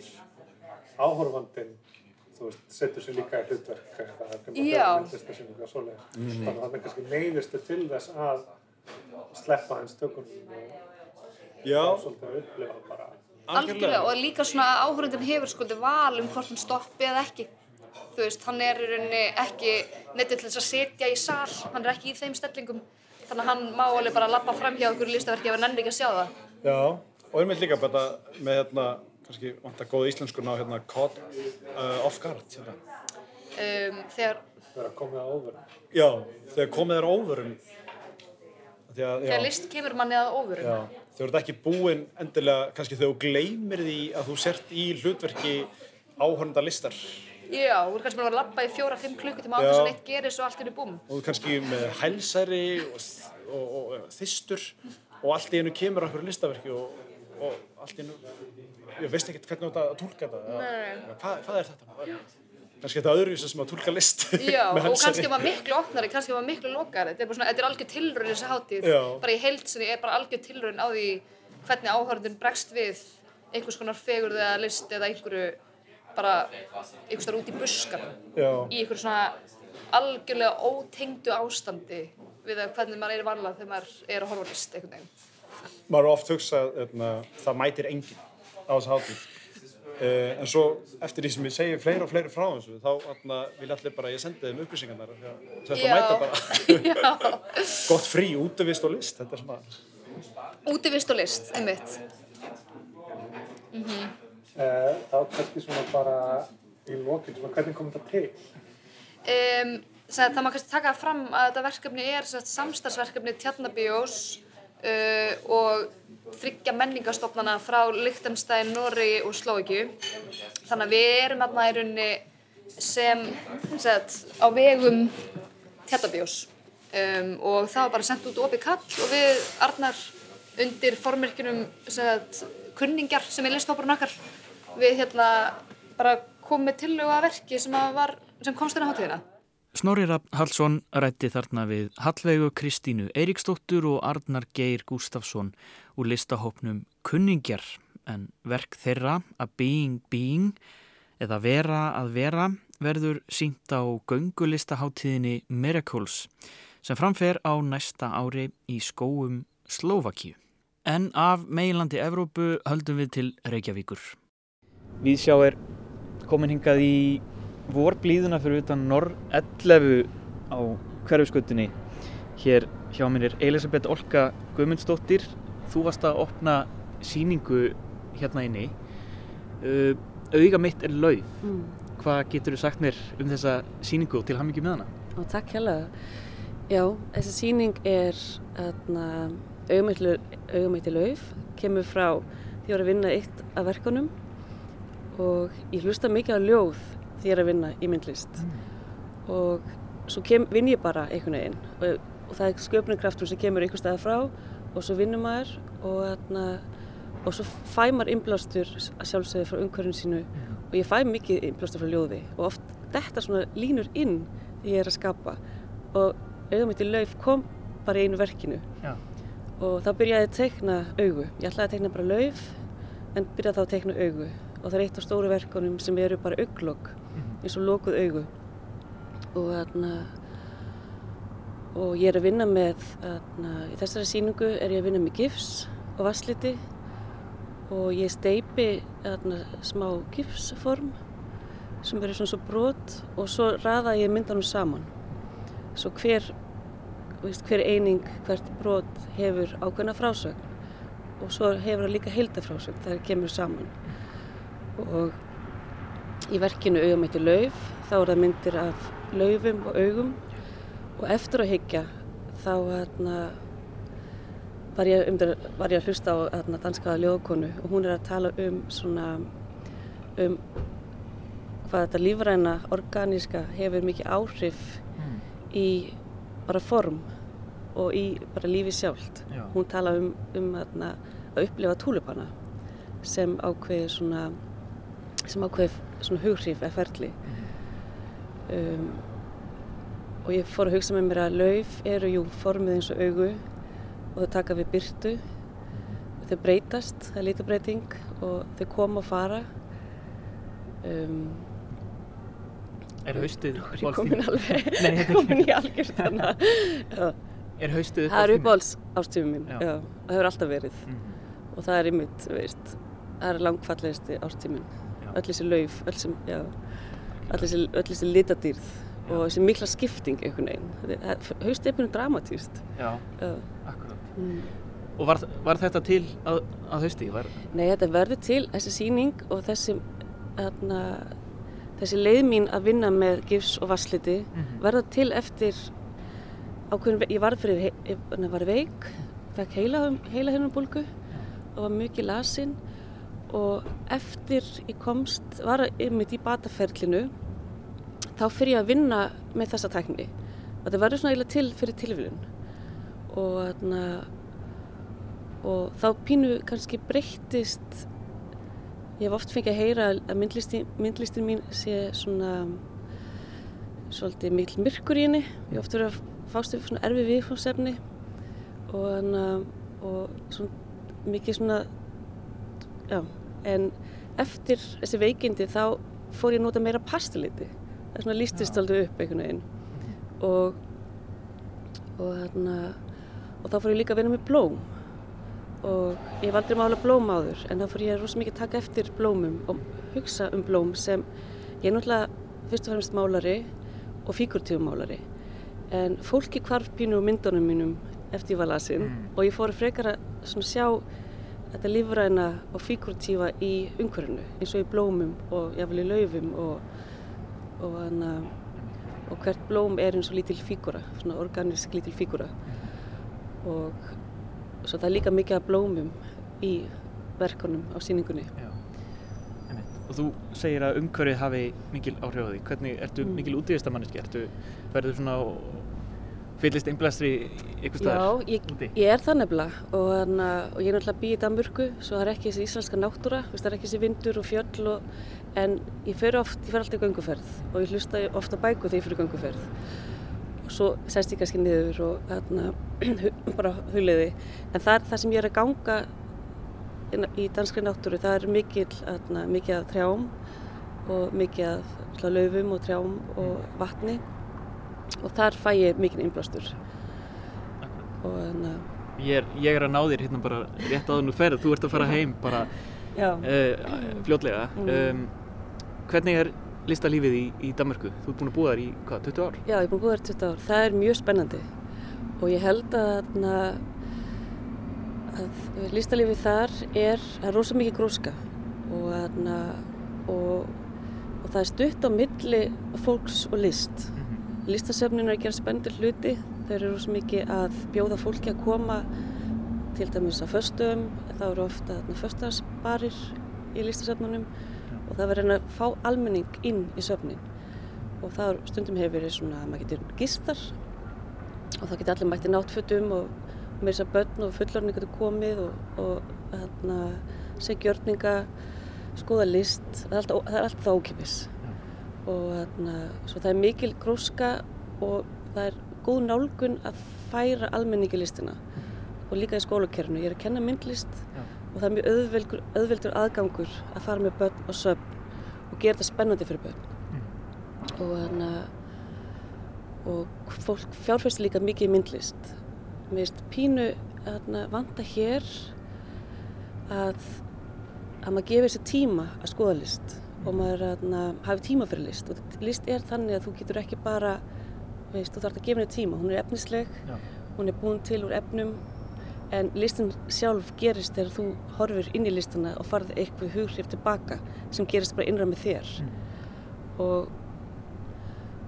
S6: þú veist, setur sér líka í hlutverk eða
S7: Já.
S6: myndlistasýningu og svoleiðis. Þannig að þannig kannski neyðistu til þess að sleppa hans tökunum og
S8: Já,
S6: svolítið að upplifa bara.
S7: algjörlega og líka svona að áhörundin hefur skuldi val um hvort hann stoppi eða ekki þú veist, hann er í rauninni ekki neitt til þess að setja í sal hann er ekki í þeim stellingum þannig að hann má alveg bara lappa fram hjá okkur listaverki ef hann nenni ekki að sjá það
S8: já, og einmitt líka bara með hérna, kannski vantar góða íslenskuna á hérna caught uh, off guard, hérna.
S7: um, þegar,
S6: vera komið að ofur.
S8: Já, þegar komið er óvörum. Því að,
S7: þegar
S8: já,
S7: list kemur manni að ofurum
S8: já, þú ert ekki búinn endilega, kannski þegar þú gleymir því að þú sért í hlutverki áhörnda listar
S7: já, þú er kannski bara að lappa í fjóra-fimm klukkutíma á þess að neitt gerist og allt er í búm
S8: og þú kannski með hælsæri og, og, og, þystur og allt í einu kemur okkur listaverki og, og allt í einu, ég veist ekkert hvernig þú ert að tólka þetta.
S7: Nei.
S8: Hvað, hvað er þetta? Kannski þetta öðruvísi sem að tólka list
S7: Já, og kannski var miklu opnari, kannski var miklu lokari. Þetta er bara svona, þetta er algjör tilraun þessi hátíð.
S8: Já.
S7: Bara í heildsinni er bara algjör tilraun á því hvernig áhörðun bregst við einhvers konar fegurð eða list eða einhverju bara einhvers þar út í buskan í einhverju svona algjörlega ótengdu ástandi við hvernig maður er varlað þegar maður er að horfa list einhvern veginn.
S8: maður er oft hugsað hérna, það mætir enginn á þessu hátíð. Uh, en svo eftir því sem ég segi fleiri og fleiri frá þessu þá hérna, vil allir bara ég sendi þeim upplýsingarnar þetta mæta bara. Gott frí, útivist og list
S7: útivist og list, einmitt.
S6: Eh, þá kannski svona bara í lokin, svona hvernig kom þetta til?
S7: Um, það má kannski taka fram að þetta verkefni er samstarfsverkefni Tjarnabíós uh, og þryggja menningastofnana frá Liechtenstein, Noregi og Slovakíu. Þannig að við erum þarna í rauninni sem, sagt, á vegum Tjarnabíós um, og það var bara sendt út opið kall og við Arnar undir formerkinum sem sagt, kunningjar sem er listhópurinn okkar við hérna bara komum með tillögu að verki sem, var, sem komst inn á hátíðina.
S1: Snorri Rapp Hallsson rætti þarna við Hallveigu Kristínu Eiríksdóttur og Arnar Geir Gustafsson úr listahópnum Kunningjar en verk þeirra að Being Being eða Vera að Vera verður sínt á göngulistaháttíðinni Miracles sem framfer á næsta ári í skóum Slovakíu. En af meilandi Evrópu höldum við til Reykjavíkur. Við sjá er komin hingað í vorblíðuna fyrir utan Norr 11 á hverfiskutinni. Hér hjá mér er Elisabeth Olka Guðmundsdóttir. Þú varst að opna síningu hérna inni. Uh, auga mitt er lauf.
S9: Mm.
S1: Hvað getur þú sagt mér um þessa síningu og til hamingi með hana?
S9: Og takk hérlega. Já, þessi síning er auðvitað lauf, kemur frá því að var að vinna eitt af verkunum og ég hlusta mikið á ljóð því ég er að vinna í myndlist. Og svo kem, vinn ég bara einhvern veginn. Og, og það er sköpningkraftur sem kemur einhver stað frá. Og svo vinnur maður og, atna, og svo fæ maður innblástur að sjálfsögðu frá umhverfinn sínu. Og ég fæ mikið innblástur frá ljóði. Og oft þetta svona línur inn því ég er að skapa. Og auðvitað mitt í lauf kom bara í einu verkinu.
S1: Já.
S9: og þá byrjaði ég að teikna augu. Ég ætlaði að teikna bara lauf en byrjaði þá að teikna augu og það er eitt af stóru verkunum sem eru bara auglokk eins og lokuð augu. Og þarna og ég er að vinna með þarna, í þessari síningu er ég að vinna með gifs og vassliti og ég steipi þarna, smá gifsform sem eru svona svo brot og svo raða ég myndanum saman. Svo hver veist, hver eining, hvert brot hefur ákveðna frásögn og svo hefur það líka heildafrásögn það kemur saman og í verkinu augum eittir lauf þá er það myndir af laufum og augum og eftir að hyggja þá hérna, var, ég, um, var ég að hlusta á hérna, danskaða ljóðkonu og hún er að tala um svona um hvað þetta lífræna, organíska hefur mikið áhrif í bara form og í bara lífi sjálft.
S1: Já.
S9: Hún tala um, um þarna, að upplifa túlipana sem ákveði svona sem ákveði svona hughrif eða ferli um, og ég fór að hugsa með mér að lauf eru jú formið eins og augu og þau taka við byrtu þau breytast, það er lítið breyting og þau koma og fara um,
S1: Er haustið
S9: komin alveg,
S1: Nei,
S9: komin í algjört þannig.
S1: Er haustið
S9: Það er uppáhalds ástími mín,
S1: já.
S9: Það hefur alltaf verið.
S1: Mhm.
S9: Og það er ymmit, veist, það er langfallegasti ástímin.
S1: Já.
S9: Öll þessi lauf, öll sem, já, öll þessi, öll þessi litadýrð og þessi mikla skipting einhvern veginn. Haustið er mjög dramatíst.
S1: Já,
S9: Já.
S1: akkurat.
S9: Mm.
S1: Og var, var þetta til að, að hausti? Var,
S9: Nei, þetta verður til, þessi síning og þessi, þarna, þessi leið mín að vinna með gifs og vassliti
S1: Mhm.
S9: verða til eftir ákveðin, ve- ég var fyrir, ég var veik, fekk heila, heila hennarbólgu og var mikið lasin og eftir ég komst, var einmitt í bataferlinu, þá fyrir ég að vinna með þessa tækni. Og þetta verður svona eiginlega til fyrir tilvílun og þarna og þá pínu kannski breyttist ég hef oft fengið að heyra að myndlistin, myndlistin mín sé svona svolítið mikil myrkur í henni. Ég hef oft verið að fást við svona erfi viðfómsefni og, hana, og svona mikið svona já, en eftir þessi veikindi þá fór ég að nota meira pasteliti það er svona lístist aldrei upp einhvern veginn. Og og þarna og þá fór ég líka að vinna með blóm. Og ég hef aldrei mála blóm áður en þá fór ég rosa mikið að taka eftir blómum og hugsa um blóm sem ég er náttúrulega fyrst og fremst málari og fíkurtífumálari en fólki hvarf pínu úr myndunum mínum eftir ég var lasin og ég fór frekar að sjá þetta lífræna og fíkurtífa í umhverfinu eins og í blómum og jáfnvel í laufum og, og, hana, og hvert blóm er eins og lítil fígura, svona organisk lítil fígura og svo það er líka mikið af blómum í verkunum á síningunni.
S1: já. Og þú segir að umhverfið hafi mikil áhrif á því. Hvernig, ertu
S9: Mm.
S1: mikil útíðistamanniski? Ertu, verður svona fyllist einblæstri ykkur staðar?
S9: Já, ég, ég er það nefnilega. Og, hana, og ég er náttúrulega býð í Danmörku svo það er ekki þessi íslenska náttúra, það er ekki þessi vindur og fjöll og, en ég fer oft, ég fer alltaf í gönguferð og ég hlusta ofta bæku þegar ég fer í gönguferð. Og svo sest ég kannski niður og hana, bara huliði en það er það sem ég er að ganga í danskri náttúru, það er mikil, hana, mikið af trjám og mikið svona, laufum og trjám og vatni og þar fæ ég mikið innblástur og þannig að
S1: Ég er, ég er að ná þér hérna bara rétt áður nú ferð. Þú ert að fara heim bara uh, fljótlega.
S9: Mm.
S1: Um, hvernig er listalífið í, í Danmörku? Þú ert búin að búa þar í hvað, 20 ár?
S9: Já, ég er búin að búa þér 20 ár. Það er mjög spennandi og ég held að, þarna, að listalífið þar er, er rosa mikið gróska og, þarna, og, og það er stutt á milli fólks og list. Listasöfnin er að gera spennandi hluti. Þau eru rosa mikið að bjóða fólki að koma til dæmis á föstum, þá eru ofta föstarsbarir í listasöfnunum og það verður að fá almenning inn í söfnin og það er- stundum hefur verið svona að maður getur gistar og það getur allir mætti náttfötum og með þess að börn og fullorðni getur komið og, og þarna, segja gjörninga, skoða list, það er alltaf, það alltaf það ókipis og þarna, svo það er mikil gróska og það er góð nálgun að færa almenningi listina. Og líka í skólakerfinu. Ég er að kenna myndlist
S1: Já.
S9: og það er mjög auðveldur, auðveldur aðgangur að fara með börn og söfn og gera þetta spennandi fyrir börn. Og þannig að og fólk fjárfæstir líka mikið í myndlist. Mér finnst pínu þarna, vanta hér að að maður gefur sér tíma að skoða list og maður þarna, hafi tíma fyrir list. Og list er þannig að þú getur ekki bara veist, þú þarf að gefa henni tíma. Hún er efnisleg,
S1: Já.
S9: hún er búin til úr efnum en listin sjálf gerist þegar þú horfir inn í listina og farið eitthvað hughrif tilbaka sem gerist bara innra með þér. Og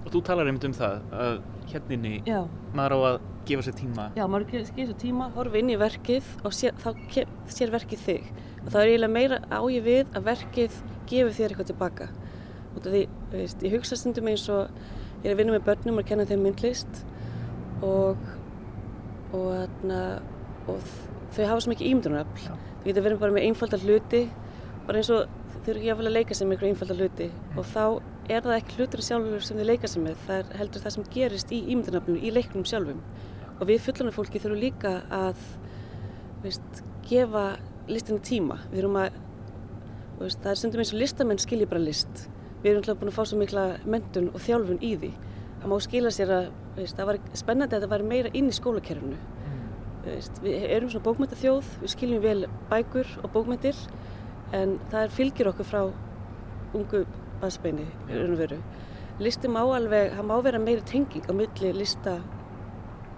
S1: Og þú talar einmitt um það að hérninni maður á að gefa sér tíma.
S9: Já, maður gerir sér tíma, horfi inn í verkið og sér, þá kem, sér verkið þig. Og það er eiginlega meira á ég við að verkið gefur þér eitthvað tilbaka. Af því, veist, ég hugsa stundum eins og ég er að vinna með börnum og kenna þeim myndlist og, og, þarna, og þau hafa svo mikið ímyndunarafl. Þau geta verið bara með einfaldar hluti, bara eins og þau eru jáfnvel að leika með einhverju einfaldar hluti og þá er það ekki hlutur sjálfur sem þau leika sér með, það er heldur það sem gerist í ímyndunaraflunum, í leiknum sjálfum og við fullorðna fólki þurfum líka að veist, gefa listinu tíma við erum að veist, það er stundum eins og listamenn skilji bara list við erum alltaf búin að fá svo mikla mentun og þjálfun í því. Það má skila sér að, veist, það var spennandi að þetta væri meira inn í skólakerfinu. Veist, við erum svona bókmyndaþjóð, við skiljum vel bækur og bókmyndir en það er fylgir okkur frá ungu og veru. Listi má alveg, það má vera meiri tenging á milli lista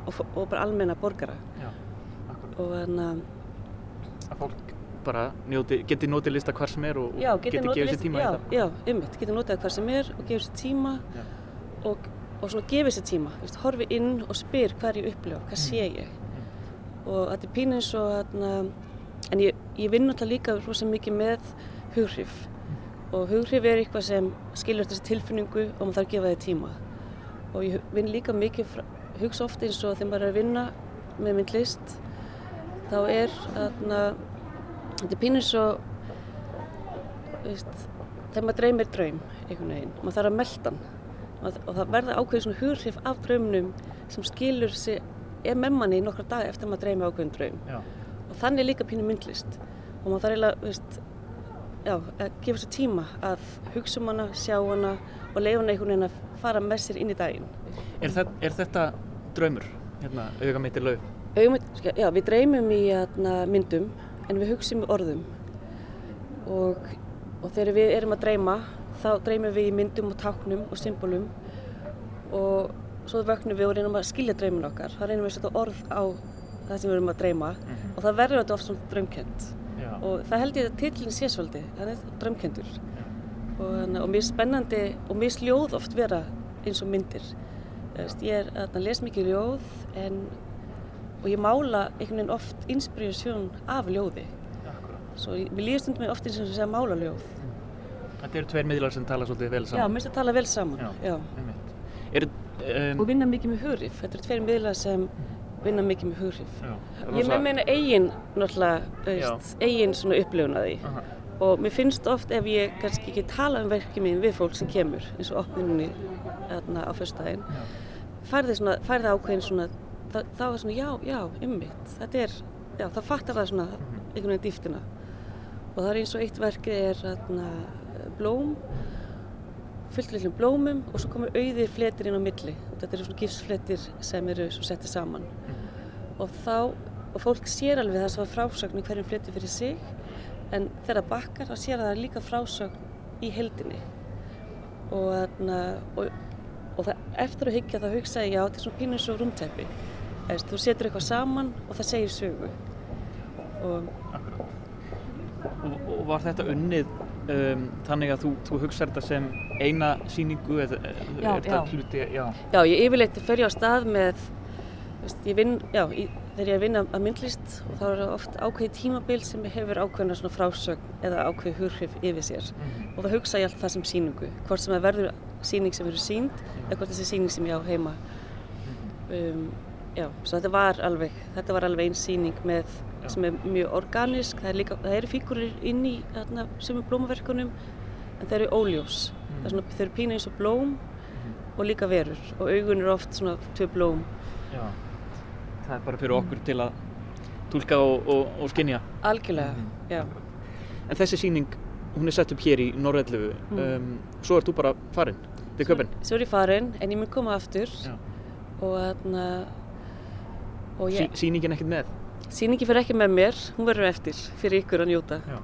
S9: og, og bara almenna borgara.
S1: Já,
S9: og þannig að
S1: Að fólk bara njóti, geti notið lista hvar sem er og, og
S9: Já,
S1: geti gefið sér tíma
S9: já,
S1: í það.
S9: Já, ymmit, geti notað hvað sem er og gefið sér tíma og, og svona gefið sér tíma, veist, horfi inn og spyr hvað er ég upplifa, hvað sé ég? Og þetta er pínu eins og þarna, en ég, ég vinn alltaf líka rosa mikið með hughrif og hughrif er eitthvað sem skilur þessi tilfinningu og maður þarf að gefa þið tíma. Og ég vinn líka mikið frá, hugsa oft eins og þegar maður er að vinna með myndlist þá er þarna, þetta er pínu eins og veist, þegar maður dreymir draum einhvern veginn, maður þarf að melda hann. Og, það verða ákveðið svona hughrif af draumnum sem skilur sig er með manni í nokkra daga eftir að maður dreymi ákveðin draum.
S1: Já.
S9: og þannig er líka pínu myndlist. Og maður þarf eiginlega, veist, já, að gefa sér tíma að hugsa um hana, sjá hana og leifa hana einhvern veginn að fara með sér inn í daginn.
S1: Er, það, er þetta draumur, hérna, auðvitað?
S9: Augum, sko, já, við dreymum í hérna, myndum en við hugsum í orðum. Og, og þegar við erum að dreyma þá dreymum við í myndum og táknum og symbolum og svo vöknum við og reynum að skilja dreymin okkar. Þá reynum við að setja orð á það sem við erum að dreyma. Og það verður þetta oft svona draumkend
S1: Já.
S9: og það held ég að titillin sé svolítið hann er draumkendur og, og mér spennandi og mér er ljóð oft vera eins og myndir. Veist, ég er les mikið ljóð en og ég mála einhvern veginn oft inspirasjón af ljóði. Svo ég- mér líður stundum oft eins og þess að mála ljóð.
S1: Þetta eru tveir miðlar sem tala svolítið vel
S9: já,
S1: saman.
S9: mér finnst að tala vel saman
S1: Já.
S9: Já.
S1: Er, um,
S9: og vinna mikið með hugrif þetta eru tveir miðlar sem vinna mikið með hugrif
S1: já,
S9: ég með meina eigin eigin svona upplifun að því
S1: Aha.
S9: og mér finnst oft ef ég kannski ekki tala um verkið mín við fólk sem kemur eins og opningunni þarna á föstudaginn færði ákveðin svona það, þá er svona já, já, ymmit þetta er, já, það fattar það svona einhvern veginn dýftina og það er eins og eitt verkið er þarna blóm fullt lillum blómum og svo komur auðir fletir inn á milli. Og þetta eru svona gifsfletir sem eru svo settið saman og þá, og fólk sér alveg sem var frásögn í hverjum fleti fyrir sig en þegar það bakkar þá sér það líka frásögn í heldinni og, þarna, og, og það, eftir að hyggja þá hugsaði ég já, þetta er svona pínu eins og rúmteppi. Eðst, þú setur eitthvað saman og það segir sögu. Og
S1: og, og var þetta unnið um, þannig að þú, þú hugsaður þetta sem eina síningu eða er þetta hluti, já,
S9: Já, ég yfirleitt ég á stað með, ég vinn, já, í, þegar ég er að vinna að myndlist og þá er það oft ákveðið tímabil sem hefur ákveðna svona frásögn eða ákveðið hurhrif yfir sér. Og þá hugsa ég allt það sem síningu, hvort sem það verður síning sem verður sínd eða hvort þessi síning sem ég á heima. Um, já, svo þetta var alveg, þetta var alveg einn síning með, sem er mjög organísk, það, er líka, það eru fíkurir inn í þarna, sumum blómaverkunum en það eru óljós, það er svona, þau eru pínu eins og blóm og líka verur. Og augun eru oft svona tvö blóm.
S1: já. Það er bara fyrir okkur til að tólka og, og, og skinja.
S9: Algjörlega, já.
S1: En þessi síning, hún er sett upp hér í Norrellu,
S9: Mm.
S1: um, svo ert þú bara farin til köpinn.
S9: Svo er ég farin en ég mun koma aftur
S1: Já.
S9: og þarna og
S1: Sí,
S9: ég,
S1: sýningin ekkert með.
S9: síningi fyrir ekki með mér, hún verður eftir fyrir ykkur að njóta.
S1: Já,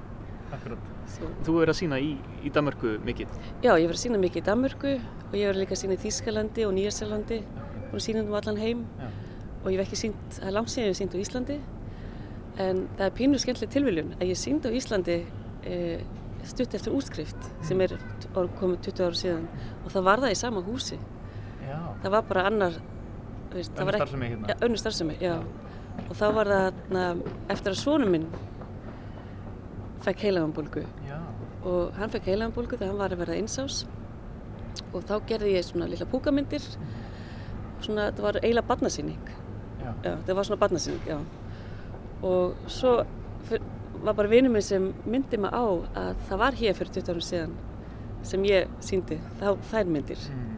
S1: akkurat.
S9: Svo.
S1: Þú verður að sína í, í Danmarku mikið.
S9: Já, ég verður að sína mikið í Danmörku og ég verður líka að sína í Þýskalandi og Nýjarselandi og sína um allan heim
S1: Já.
S9: Og ég hef ekki sínt, það er langt síðan ég hef sínt á Íslandi en það er pínu skemmtileg tilviljun að ég sínd á Íslandi e, stutt eftir útskrift sem er komið 20 ára síðan og það var það í sama húsi.
S1: Já.
S9: það var bara annar það
S1: Önnur starfsemi hérna.
S9: Önnur starfsemi, og þá var það na, eftir að sonum minn fekk heilaganbólgu og hann fekk heilaganbólgu þegar hann var að verða einsás og þá gerði ég svona lilla púkamyndir. Svona, þetta var eiginlega barnasýning
S1: Já.
S9: já, þetta var svona barnasýning, já og svo var bara vinur minn sem myndi mig á að það var hér fyrir 20 árum síðan sem ég síndi, þá, þær myndir
S1: Mm.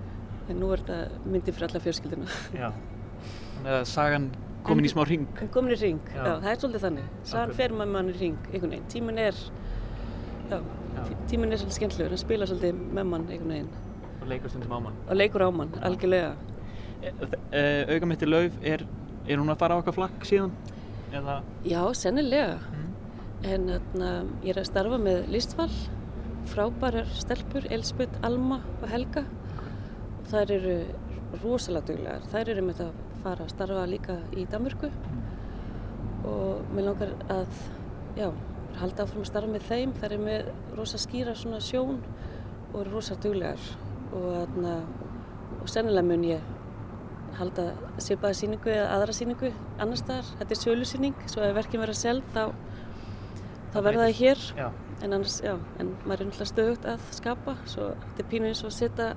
S9: en nú er þetta myndir fyrir alla fjörskildina
S1: Já. Þannig að sagan komin í smá ring.
S9: En komin í ring,
S1: Já.
S9: já, það er svolítið þannig. Sagan
S1: Akkurat.
S9: fer með mann í ring, einhvern veginn. Tíminn er, já, tíminn er svolítið skemmtilegur, hann spila svolítið með mann einhvern veginn
S1: Og leikur stundum á mann.
S9: og leikur á mann, algjörlega.
S1: Auga mitt í lauf, er, er hún að fara á eitthvað flagg síðan? Eða,
S9: Já, sennilega. En þarna, ég er að starfa með listval, frábærar stelpur, Elsbeth, Alma og Helga. Og þær eru rosalega duglegar. Þær eru með að fara að starfa líka í Danmörku. Og mér langar að, já, halda áfram að starfa með þeim. Þær eru með rosa skýra svona sjón og eru rosa duglegar. Og, þarna, og sennilega mun ég halda svipaða síningu eða aðra síningu annar staðar. Þetta er sölusýning, svo ef verkin verða selð þá, þá verða það hér.
S1: Já.
S9: En annars, já, en maður er náttúrulega stöðugt að skapa, svo þetta er pínu eins og að setja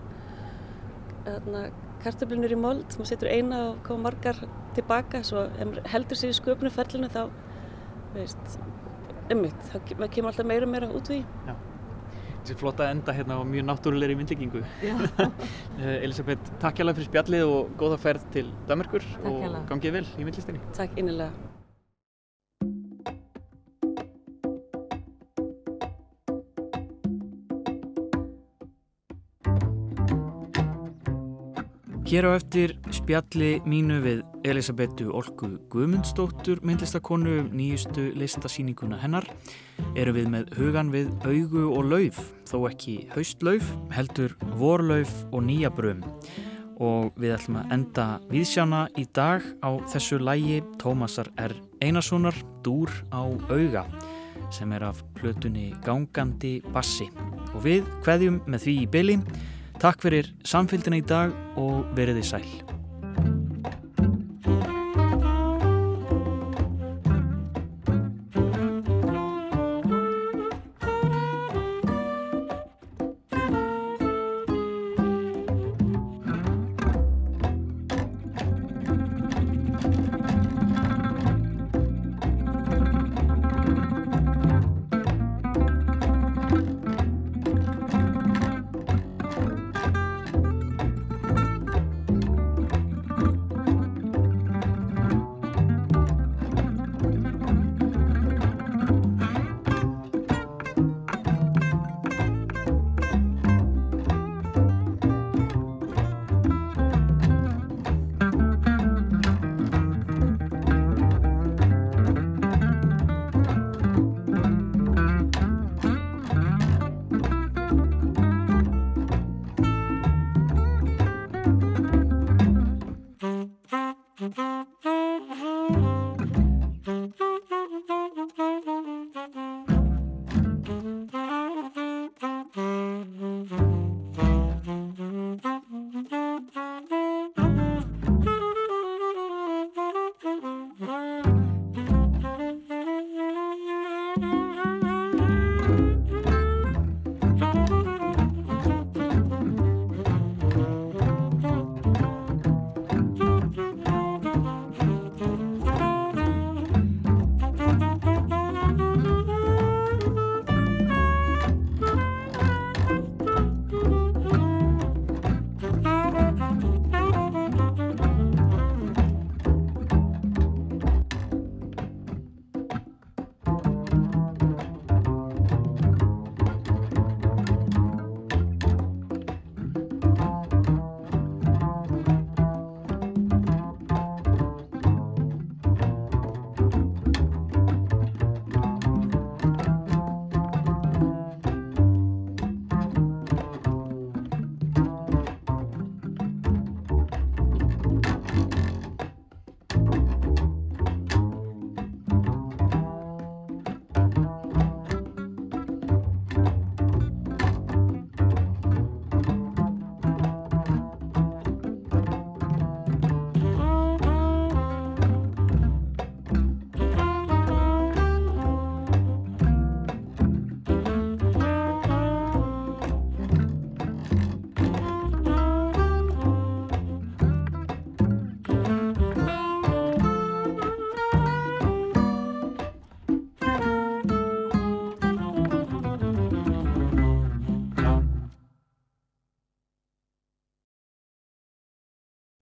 S9: þarna, kartöflunir í mold, maður setur eina og koma margar tilbaka, svo heldur sér í sköpunarferlinu þá, veist, ummitt, maður kemur alltaf meira og meira út úr því.
S1: Þessi flotta enda hérna á mjög náttúrulegri myndlíkingu. Eh, Elisabeth, takk hjálpa fyrir spjallið og góða ferð til Danmarkur og gangið vel í myndlistinni.
S9: Takk innilega.
S1: Hér á eftir spjalli mínu við Elisabetu Olgu Guðmundsdóttur myndlistakonu um nýjustu listasýninguna hennar. Eru við með hugan við augu og lauf, þó ekki haustlauf, heldur vorlauf og nýjabrum og við ætlum að enda viðsjána í dag á þessu lægi Tómasar R. Einarssonar Dúr á auga sem er af plötunni Gangandi Bassi. Og við kveðjum með því í byli Takk fyrir samfélgina í dag og veriði sæl.